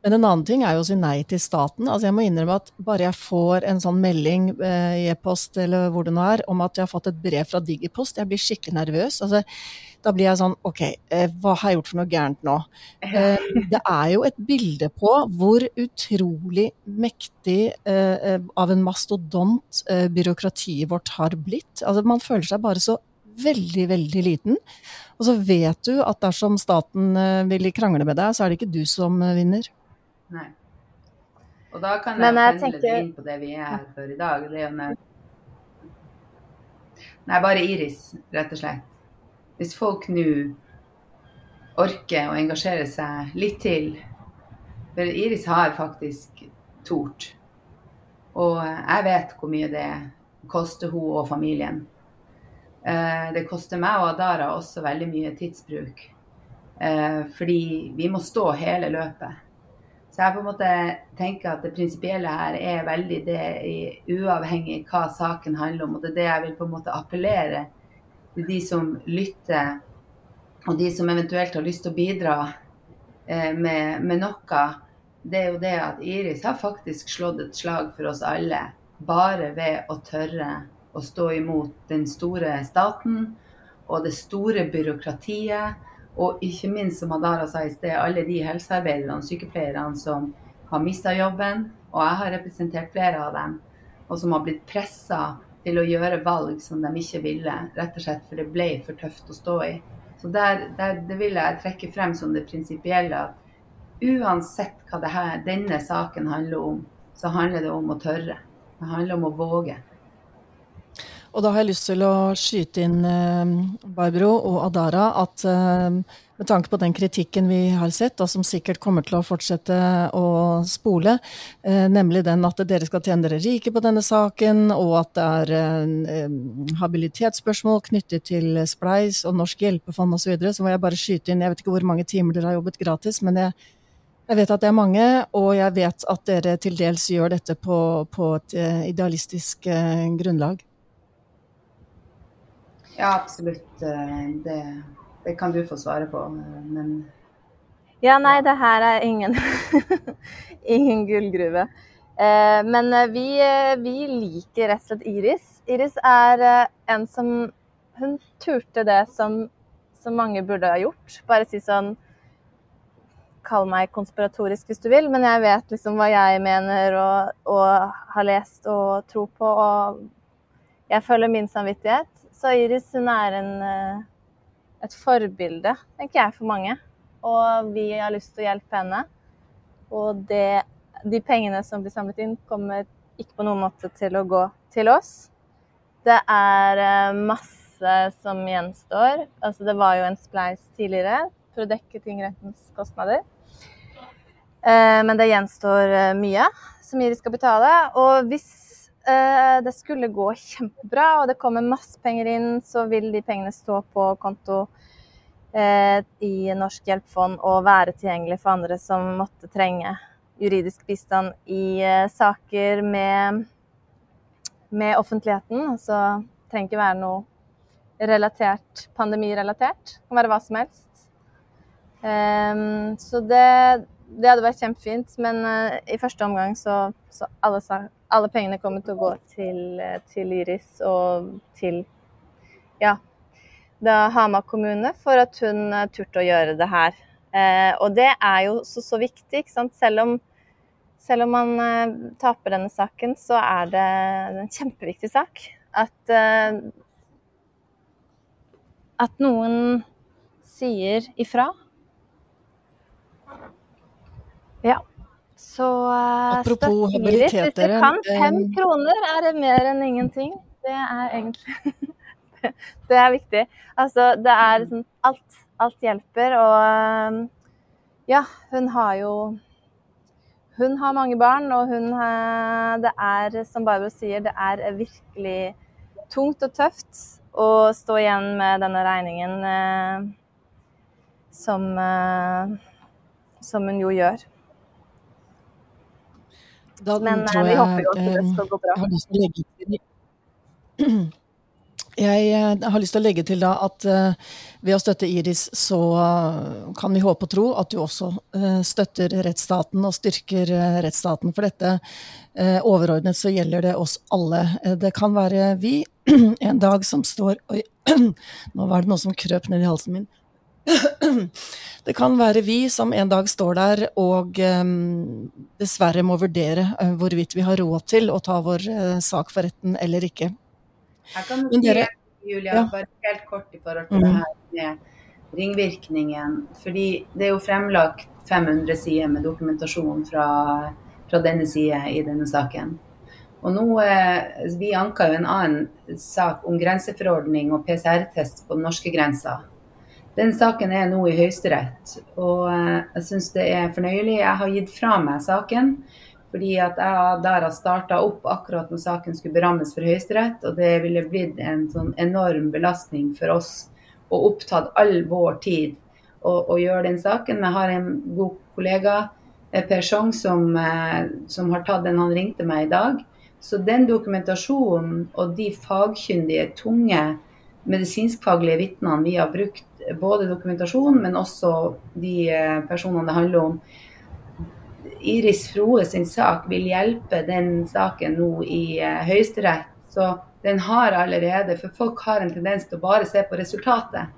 Men en annen ting er jo å si nei til staten. Altså Jeg må innrømme at bare jeg får en sånn melding eh, i e-post eller hvor det nå er, om at jeg har fått et brev fra Digipost, jeg blir skikkelig nervøs. Altså, da blir jeg sånn OK, eh, hva har jeg gjort for noe gærent nå? Eh, det er jo et bilde på hvor utrolig mektig eh, av en mastodont byråkratiet vårt har blitt. Altså, man føler seg bare så veldig, veldig liten. Og så vet du at dersom staten vil krangle med deg, så er det ikke du som vinner. Nei. Og da kan jeg, jeg pendle tenker... inn på det vi er her for i dag. Det er jo Nei, bare Iris, rett og slett. Hvis folk nå orker å engasjere seg litt til For Iris har faktisk tort. Og jeg vet hvor mye det koster hun og familien. Eh, det koster meg og Adara også veldig mye tidsbruk. Eh, fordi vi må stå hele løpet. Så jeg på en måte tenker at det prinsipielle her er veldig det uavhengig hva saken handler om. Og det er det jeg vil på en måte appellere de som lytter, og de som eventuelt har lyst til å bidra eh, med, med, noe, det er jo det at Iris har faktisk slått et slag for oss alle. Bare ved å tørre å stå imot den store staten og det store byråkratiet. Og ikke minst, som Adara sa i sted, alle de helsearbeiderne og sykepleierne som har mista jobben. Og jeg har representert flere av dem, og som har blitt pressa til å gjøre valg som de ikke ville, rett og slett for det ble for tøft å stå i. Så der, der, Det vil jeg trekke frem som det prinsipielle. at Uansett hva her, denne saken handler om, så handler det om å tørre. Det handler om å våge. Og da har jeg lyst til å skyte inn, eh, Barbro og Adara, at eh, med tanke på den kritikken vi har sett, og som sikkert kommer til å fortsette å spole, eh, nemlig den at dere skal tjene dere rike på denne saken, og at det er habilitetsspørsmål knyttet til Spleis og Norsk hjelpefond osv., så, videre, så må jeg bare skyte inn Jeg vet ikke hvor mange timer dere har jobbet gratis, men jeg, jeg vet at det er mange, og jeg vet at dere til dels gjør dette på, på et idealistisk grunnlag. Ja, absolutt. Eh, det, det, kan du få svare på, men Ja, nei, det her er ingen, ingen gullgruve. Eh, men eh, vi, vi, liker rett og slett Iris. Iris er en som Hun turte det som, som mange burde ha gjort. Bare si sånn Kall meg konspiratorisk hvis du vil, men jeg vet liksom hva jeg mener og, og har lest og tror på. Og jeg følger min samvittighet. Så Iris hun er en, eh, et forbilde, tenker jeg, for mange. Og vi har lyst til å hjelpe henne. Og det, de pengene som blir samlet inn, kommer ikke på noen måte til å gå til oss. Det er eh, masse som gjenstår. Altså, det var jo en spleis tidligere for å dekke tingrettens kostnader. Eh, men det gjenstår mye som Iris skal betale. Og hvis det skulle gå kjempebra og det kommer masse penger inn, så vil de pengene stå på konto eh, i Norsk hjelpefond og være tilgjengelig for andre som måtte trenge juridisk bistand i eh, saker med, med offentligheten. Altså trenger ikke være noe relatert, pandemirelatert. Det kan være hva som helst. så det, det hadde vært kjempefint, men i første omgang så, så alle, alle pengene kommer til å gå til, eh, til Iris og til ja, Hamar kommune for at hun uh, turte å gjøre det her. Uh, og det er jo så, så viktig. ikke sant? Selv om, selv om man uh, taper denne saken, så er det en kjempeviktig sak. At, uh, at noen sier ifra. Ja. Så uh, Apropos habilitet, Hvis du kan fem kroner, er det mer enn ingenting. Det er egentlig det, er viktig. Altså, det er liksom alt. Alt hjelper. Og um, ja, hun har jo Hun har mange barn, og hun Det er, som Barbro sier, det er virkelig tungt og tøft å stå igjen med denne regningen eh, som, eh, som hun jo gjør. Da Men jeg, vi håper jo at det skal gå bra. Jeg Jeg eh, har lyst til å legge til da at ved å støtte Iris, så kan vi håpe og tro at du også støtter rettsstaten og styrker rettsstaten. For dette overordnet så gjelder det oss alle. det kan være vi en dag som står Oi, nå var det noe som krøp ned i halsen min. Det kan være vi som en dag står der og um, dessverre må vurdere hvorvidt vi har råd til å ta vår sak for retten eller ikke. Jeg kan si, dere, Julia, ja. bare helt kort i forhold til mm. det her med ringvirkningen. Fordi det er jo fremlagt 500 sider med dokumentasjon fra, fra denne side i denne saken. Og nå, eh, Vi anka jo en annen sak om grenseforordning og PCR-test på den norske grensa. Den saken er nå i Høyesterett, og eh, jeg syns det er fornøyelig. Jeg har gitt fra meg saken. Fordi at jeg der har starta opp akkurat når saken skulle berammes for Høyesterett. Og det ville blitt en sånn enorm belastning for oss og opptatt all vår tid å, å gjøre den saken. Jeg har en god kollega, eh, Per Sjong, som, eh, som, har tatt den han ringte meg i dag. Så den dokumentasjonen og de fagkyndige, tunge medisinskfaglige vitnene vi har brukt, både dokumentasjon, men også de eh, personene det handler om, Iris Froe sin sak vil hjelpe den saken nå i uh, Høyesterett. Så den har allerede, for folk har en tendens til å bare se på resultatet.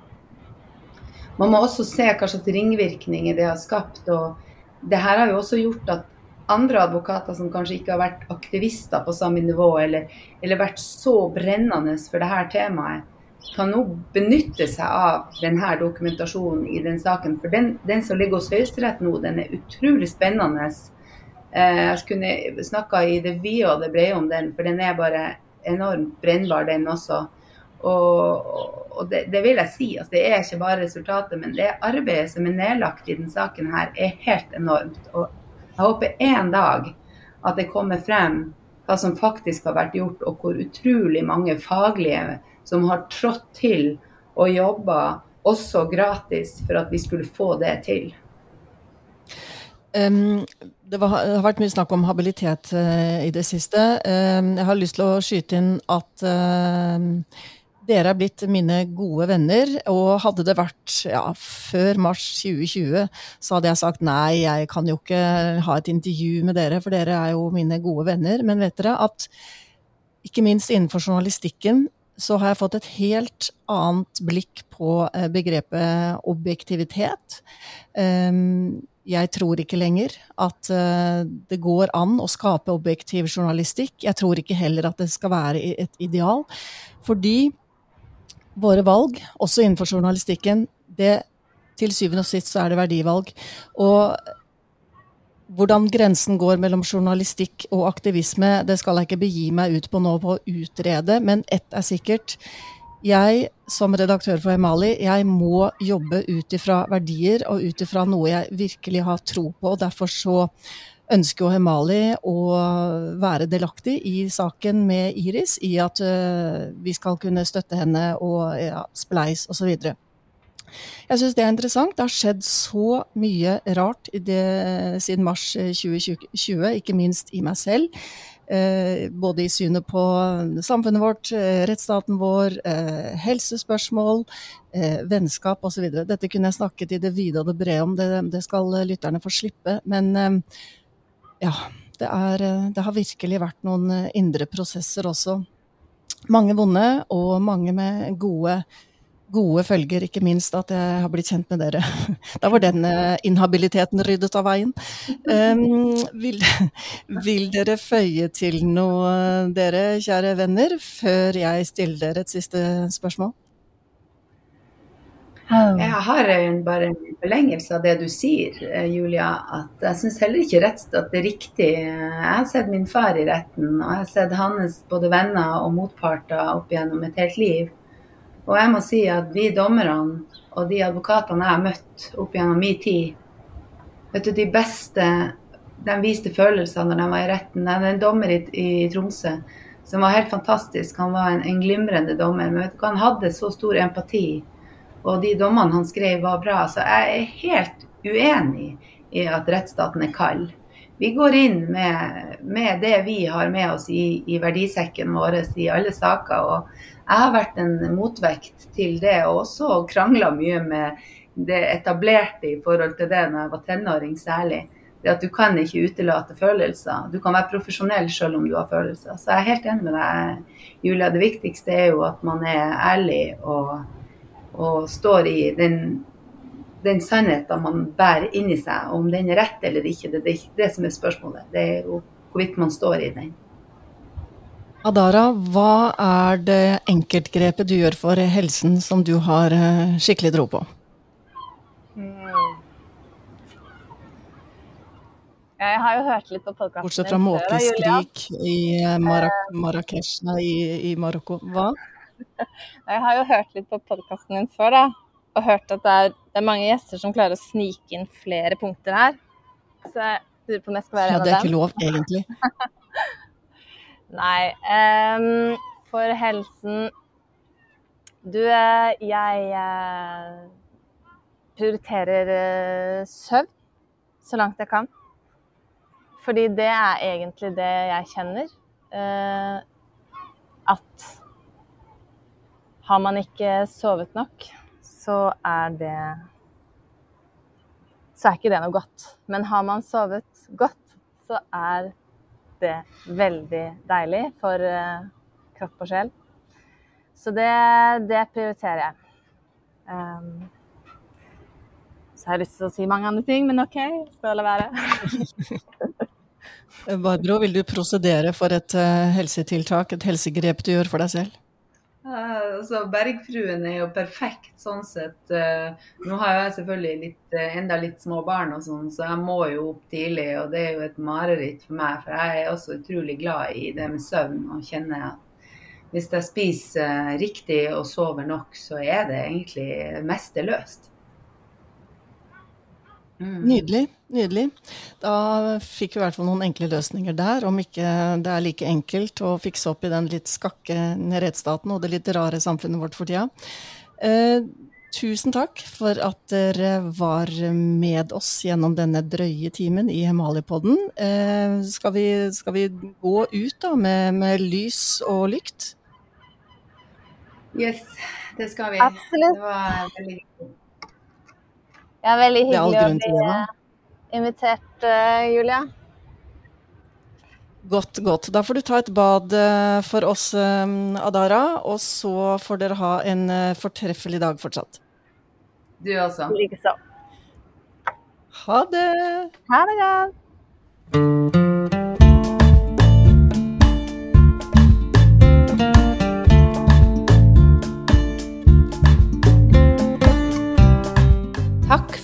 Man må også se hva slags ringvirkninger det har skapt. og det her har jo også gjort at andre advokater som kanskje ikke har vært aktivister på samme nivå, eller, eller vært så brennende for dette temaet, kan nå benytte seg av denne dokumentasjonen i den saken. For den, den som ligger hos Høyesterett nå, den er utrolig spennende. Eh, jeg kunne snakka i det vide og det brede om den, for den er bare enormt brennbar, den også. Og, og det, det, vil jeg si. Altså, det er ikke bare resultatet, men det arbeidet som er nedlagt i denne saken her, er helt enormt. Og jeg håper en dag at det kommer frem hva som faktisk har vært gjort, og hvor utrolig mange faglige som har trådt til og jobba også gratis for at vi skulle få det til. Um, det, var, det, har vært mye snakk om habilitet uh, i det siste. Um, jeg har lyst til å skyte inn at uh, dere er blitt mine gode venner. Og hadde det vært ja, før mars 2020, så hadde jeg sagt nei, jeg kan jo ikke ha et intervju med dere, for dere er jo mine gode venner. Men vet dere at ikke minst innenfor journalistikken så har jeg fått et helt annet blikk på eh, begrepet objektivitet. Ehm, jeg tror ikke lenger at eh, det går an å skape objektiv journalistikk. Jeg tror ikke heller at det skal være et ideal. Fordi våre valg, også innenfor journalistikken, det til syvende og sist så er det verdivalg. Og hvordan grensen går mellom journalistikk og aktivisme, det skal jeg ikke begi meg ut på nå på å utrede, men ett er sikkert. Jeg som redaktør for Hemali, jeg må jobbe ut ifra verdier og ut ifra noe jeg virkelig har tro på. og Derfor så ønsker jo Hemali å være delaktig i saken med Iris, i at uh, vi skal kunne støtte henne og ja, Spleis osv. Jeg syns det er interessant. Det har skjedd så mye rart det, siden mars 2020, eh, ikke minst i meg selv. Eh, både i synet på samfunnet vårt, eh, rettsstaten vår, eh, helsespørsmål, eh, vennskap osv. Dette kunne jeg snakket i det vide og det brede om, det, det skal lytterne få slippe. Men eh, ja, det, er, det har virkelig vært noen indre prosesser også. Mange vonde og mange med gode gode følger, ikke minst at jeg har blitt kjent med dere. Da var den eh, inhabiliteten ryddet av veien. Um, vil, vil, dere føye til noe, dere kjære venner, før jeg stiller dere et siste spørsmål? Jeg har bare en forlengelse av det du sier, eh, Julia. At jeg syns heller ikke rett at det er riktig. Jeg har sett min far i retten, og jeg har sett hans både venner og motparter opp gjennom et helt liv. Og jeg må si at de dommerne og de advokatene jeg har møtt opp gjennom min tid, vet du, de beste de viste følelser når de var i retten. Det er en dommer i, i, Tromsø som var helt fantastisk. Han var en, en, glimrende dommer. Men vet du hva, han hadde så stor empati. Og de dommene han skrev, var bra. Så jeg er helt uenig i at rettsstaten er kald. vi går inn med, med, det vi har med oss i, i verdisekken vår i alle saker. og Jeg har vært en motvekt til det, og også krangla mye med det etablerte i forhold til det når jeg var tenåring særlig. Det at du kan ikke utelate følelser. Du kan være profesjonell selv om du har følelser. Så jeg er helt enig med deg, Julia. Det viktigste er jo at man er ærlig og, og står i den, den sannheten man bærer inni seg. Om den er rett eller ikke, det er ikke det som er spørsmålet. Det er jo hvorvidt man står i den. Adara, hva er det enkeltgrepet du gjør for helsen som du har eh, skikkelig tro på? Jeg har jo hørt litt på podkasten Bortsett fra måkeskrik i eh, Marrakech, nei, i, i Marokko. Hva? Jeg har jo hørt litt på podkasten din før, da. Og hørt at det er, det er, mange gjester som klarer å snike inn flere punkter her. Så jeg lurer på om jeg skal være en av dem. Ja, det er ikke lov, egentlig. nei. Um, for helsen Du, eh, jeg uh, prioriterer uh, søvn så langt jeg kan. Fordi det er egentlig det jeg kjenner. Uh, at har man ikke sovet nok, så er det Så er ikke det noe godt. Men har man sovet godt, så er det veldig deilig for eh, kropp og sjel. Så det, det prioriterer jeg. Um, så jeg lyst til å si mange andre ting, men OK, skal la være. Barbro, vil du prosedere for et uh, helsetiltak, et helsegrep du gjør for deg selv? Uh, altså, Bergfruen er jo perfekt sånn sett. Uh, nå har jeg selvfølgelig litt, uh, enda litt små barn, og sånn, så jeg må jo opp tidlig. Og det er jo et mareritt for meg, for jeg er også utrolig glad i det med søvn. Og kjenner at hvis jeg spiser riktig og sover nok, så er det egentlig meste løst. Mm. Nydelig. Nydelig. Da fikk vi i hvert fall noen enkle løsninger der, om ikke det er like enkelt å fikse opp i den litt skakke rettsstaten og det litt rare samfunnet vårt for tida. Eh, tusen takk for at dere var med oss gjennom denne drøye timen i Hemalipodden. Eh, skal, vi, skal, vi, gå ut da med, med lys og lykt? Yes, det skal vi. Absolutt. Det var veldig. Ja, veldig hyggelig å bli eh, invitert, uh, Julia. Godt, godt. Da får du ta et bad uh, for oss, Adara. Og så får dere ha en fortreffelig dag fortsatt. Du også. Likeså. Ha det. Ha det godt.